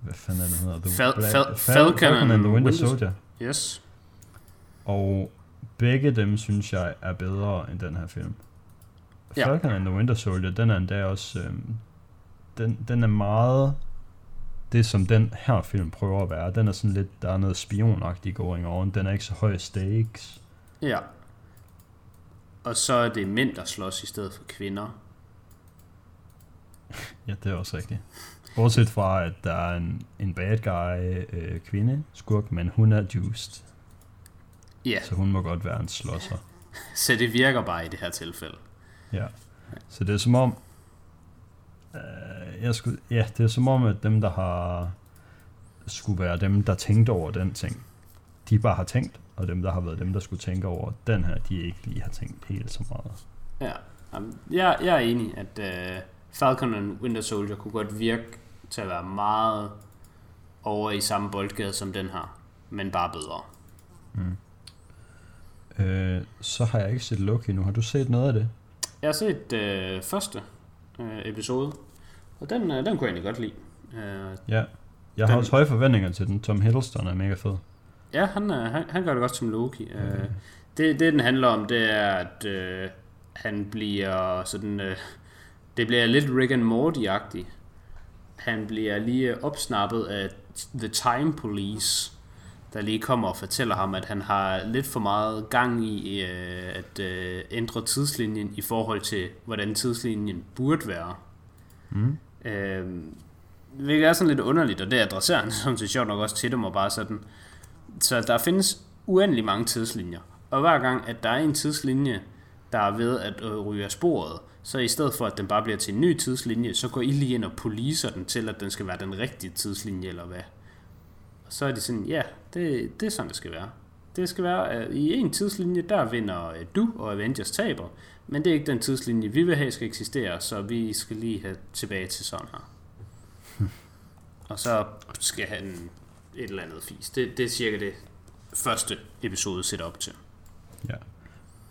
hvad fanden er det hedder? The Fal- Black, Fal- Falcon, Falcon and the Winter Soldier. Yes. Og begge dem synes jeg er bedre end den her film. Ja. Falcon and the Winter Soldier, den er endda også... Øh, den, den er meget det, som den her film prøver at være. Den er sådan lidt, der er noget spionagtigt going on. Den er ikke så høj stakes. Ja. Og så er det mænd, der slås i stedet for kvinder. *laughs* ja, det er også rigtigt. Bortset fra, at der er en, en bad guy øh, kvinde, skurk, men hun er juiced. Ja. Yeah. Så hun må godt være en slåsser. *laughs* så det virker bare i det her tilfælde. Ja. Så det er som om, øh, jeg skulle, ja, det er som om, at dem, der har skulle være dem, der tænkte over den ting, de bare har tænkt, og dem, der har været dem, der skulle tænke over den her, de ikke lige har tænkt helt så meget. Ja, jeg, jeg er enig, at uh, Falcon and Winter Soldier kunne godt virke til at være meget over i samme boldgade som den her, men bare bedre. Mm. Øh, så har jeg ikke set Loki nu. Har du set noget af det? Jeg har set øh, første øh, episode, og den, øh, den kunne jeg egentlig godt lide. Øh, ja, jeg har den, også høje forventninger til den. Tom Hiddleston er mega fed. Ja, han, han, han gør det godt som Loki. Mm. Uh, det, det, den handler om, det er, at uh, han bliver sådan... Uh, det bliver lidt Rick and Morty-agtigt. Han bliver lige opsnappet af The Time Police, der lige kommer og fortæller ham, at han har lidt for meget gang i uh, at uh, ændre tidslinjen i forhold til, hvordan tidslinjen burde være. Mm. Uh, hvilket er sådan lidt underligt, og det adresserer han *laughs* som til sjovt nok også til dem, og bare sådan, så der findes uendelig mange tidslinjer. Og hver gang, at der er en tidslinje, der er ved at øh, ryge af sporet, så i stedet for, at den bare bliver til en ny tidslinje, så går I lige ind og poliser den til, at den skal være den rigtige tidslinje, eller hvad. Så er de sådan, ja, det, det er sådan, det skal være. Det skal være, at i en tidslinje, der vinder øh, du, og Avengers taber. Men det er ikke den tidslinje, vi vil have skal eksistere, så vi skal lige have tilbage til sådan her. *laughs* og så skal han et eller andet fis. Det, det er cirka det første episode sætter op til. Ja.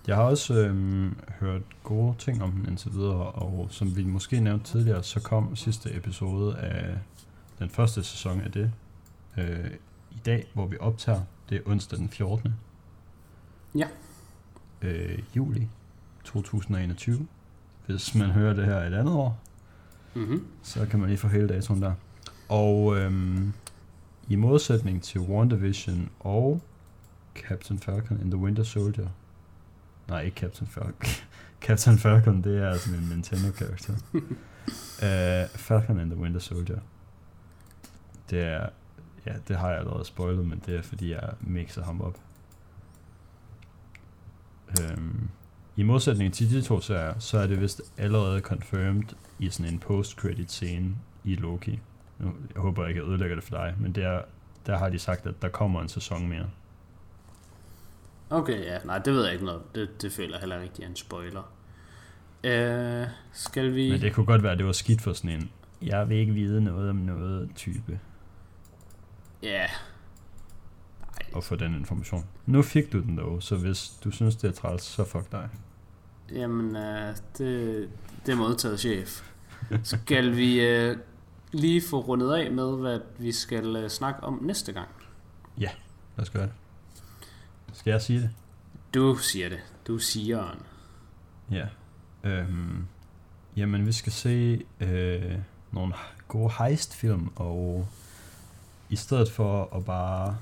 Jeg har også øhm, hørt gode ting om den indtil videre, og som vi måske nævnte tidligere, så kom sidste episode af den første sæson af det øh, i dag, hvor vi optager. Det er onsdag den 14. Ja. Øh, juli 2021. Hvis man hører det her et andet år, mm-hmm. så kan man lige få hele datoen der. Og øhm, i modsætning til WandaVision og Captain Falcon and the Winter Soldier, Nej, ikke Captain Falcon. *laughs* Captain Falcon, det er sådan en Nintendo-karakter. uh, *laughs* Falcon and the Winter Soldier. Det er... Ja, det har jeg allerede spoilet, men det er fordi, jeg mixer ham op. Um, I modsætning til de to serier, så er det vist allerede confirmed i sådan en post-credit scene i Loki. Nu, jeg håber ikke, jeg ødelægger det for dig, men det er, der har de sagt, at der kommer en sæson mere. Okay, ja. Nej, det ved jeg ikke noget. Det, det føler jeg heller ikke, er en spoiler. Øh, skal vi... Men det kunne godt være, at det var skidt for sådan en, jeg vil ikke vide noget om noget type, Ja. at få den information. Nu fik du den dog, så hvis du synes, det er træls, så fuck dig. Jamen, øh, det, det er modtaget, chef. Skal vi øh, lige få rundet af med, hvad vi skal øh, snakke om næste gang? Lad os gøre det. Skal jeg sige det? Du siger det. Du siger den. Ja. Øhm, jamen, vi skal se øh, nogle gode heistfilm, og i stedet for at bare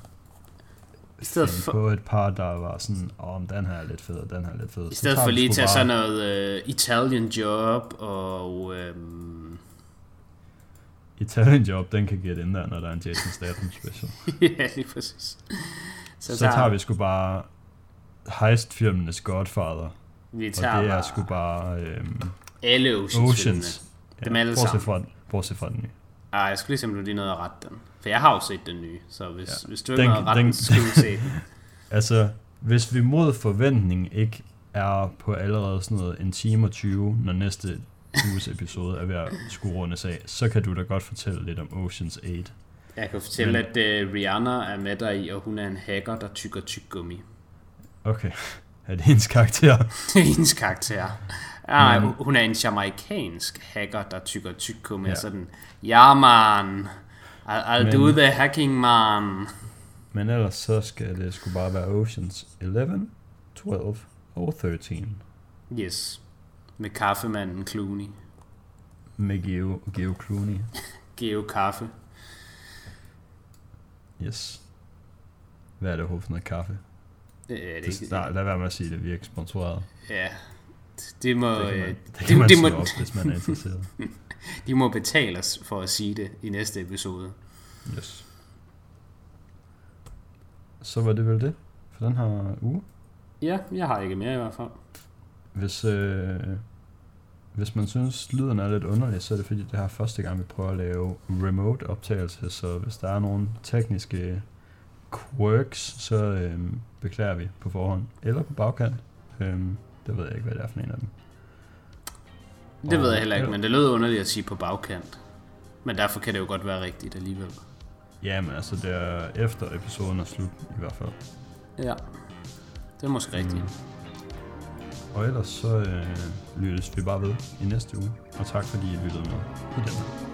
I stedet for, på et par, der var sådan, åh, oh, den her er lidt fed, og den her er lidt fed. i stedet tager for lige at tage bare- sådan noget øh, Italian Job og... øhm, Italian Job, den kan get ind der, når der er en Jason Statham special. *laughs* ja, lige præcis. Så, så tager vi sgu bare heistfilmenes Godfather, vi og tager det er bare sgu bare øhm, alle Oceans, Oceans. Dem alle bortset sammen. fra, bortset fra den nye. Ej, jeg skulle lige simpelthen lige noget at rette den. For jeg har jo set den nye, så hvis, Ja. hvis du ikke har rette den, så skal du se den. *laughs* Altså, hvis vi mod forventning ikke er på allerede sådan noget en time og 20, når næste uges episode er ved at skulle rundes af, så kan du da godt fortælle lidt om Oceans 8. Jeg kan fortælle, Men... at uh, Rihanna er med der i, og hun er en hacker, der tykker tyggegummi. Okay, *laughs* er det hendes karakter? *laughs* Det er hendes karakter. Nej, Men- hun er en jamaikansk hacker, der tykker tyggegummi. Ja. Ja. Sådan, ja man, I'll, I'll Men- do the hacking man. Men ellers så skal det sgu bare være Oceans 11, 12 og 13 Yes, med kaffemanden Clooney. med Geo, Geo Clooney. *laughs* Geo Kaffe. Yes. Hvad er det overhovedet for noget kaffe? Det er det Det, ikke. lad være med at sige det, vi er ikke sponsoreret. Ja, det må, Det kan øh, man, det de, kan man de, slå må, op, hvis man er interesseret. *laughs* de må betale os for at sige det i næste episode. Yes. Så var det vel det for den her uge. Ja, jeg har ikke mere i hvert fald. Hvis, øh, hvis man synes, lyden er lidt underlig, så er det fordi, det her er første gang, vi prøver at lave remote optagelse, så hvis der er nogle tekniske quirks, så øh, beklager vi på forhånd, eller på bagkant. Øh, det ved jeg ikke, hvad det er for en af dem. Det Og- ved jeg heller ikke, men det lød underligt at sige på bagkant. Men derfor kan det jo godt være rigtigt alligevel. Ja, men altså, det er efter episoden er slut, i hvert fald. Ja, det er måske rigtigt. Mm. Og ellers så øh, lyttes vi bare ved i næste uge. Og tak fordi I lyttede med i den her.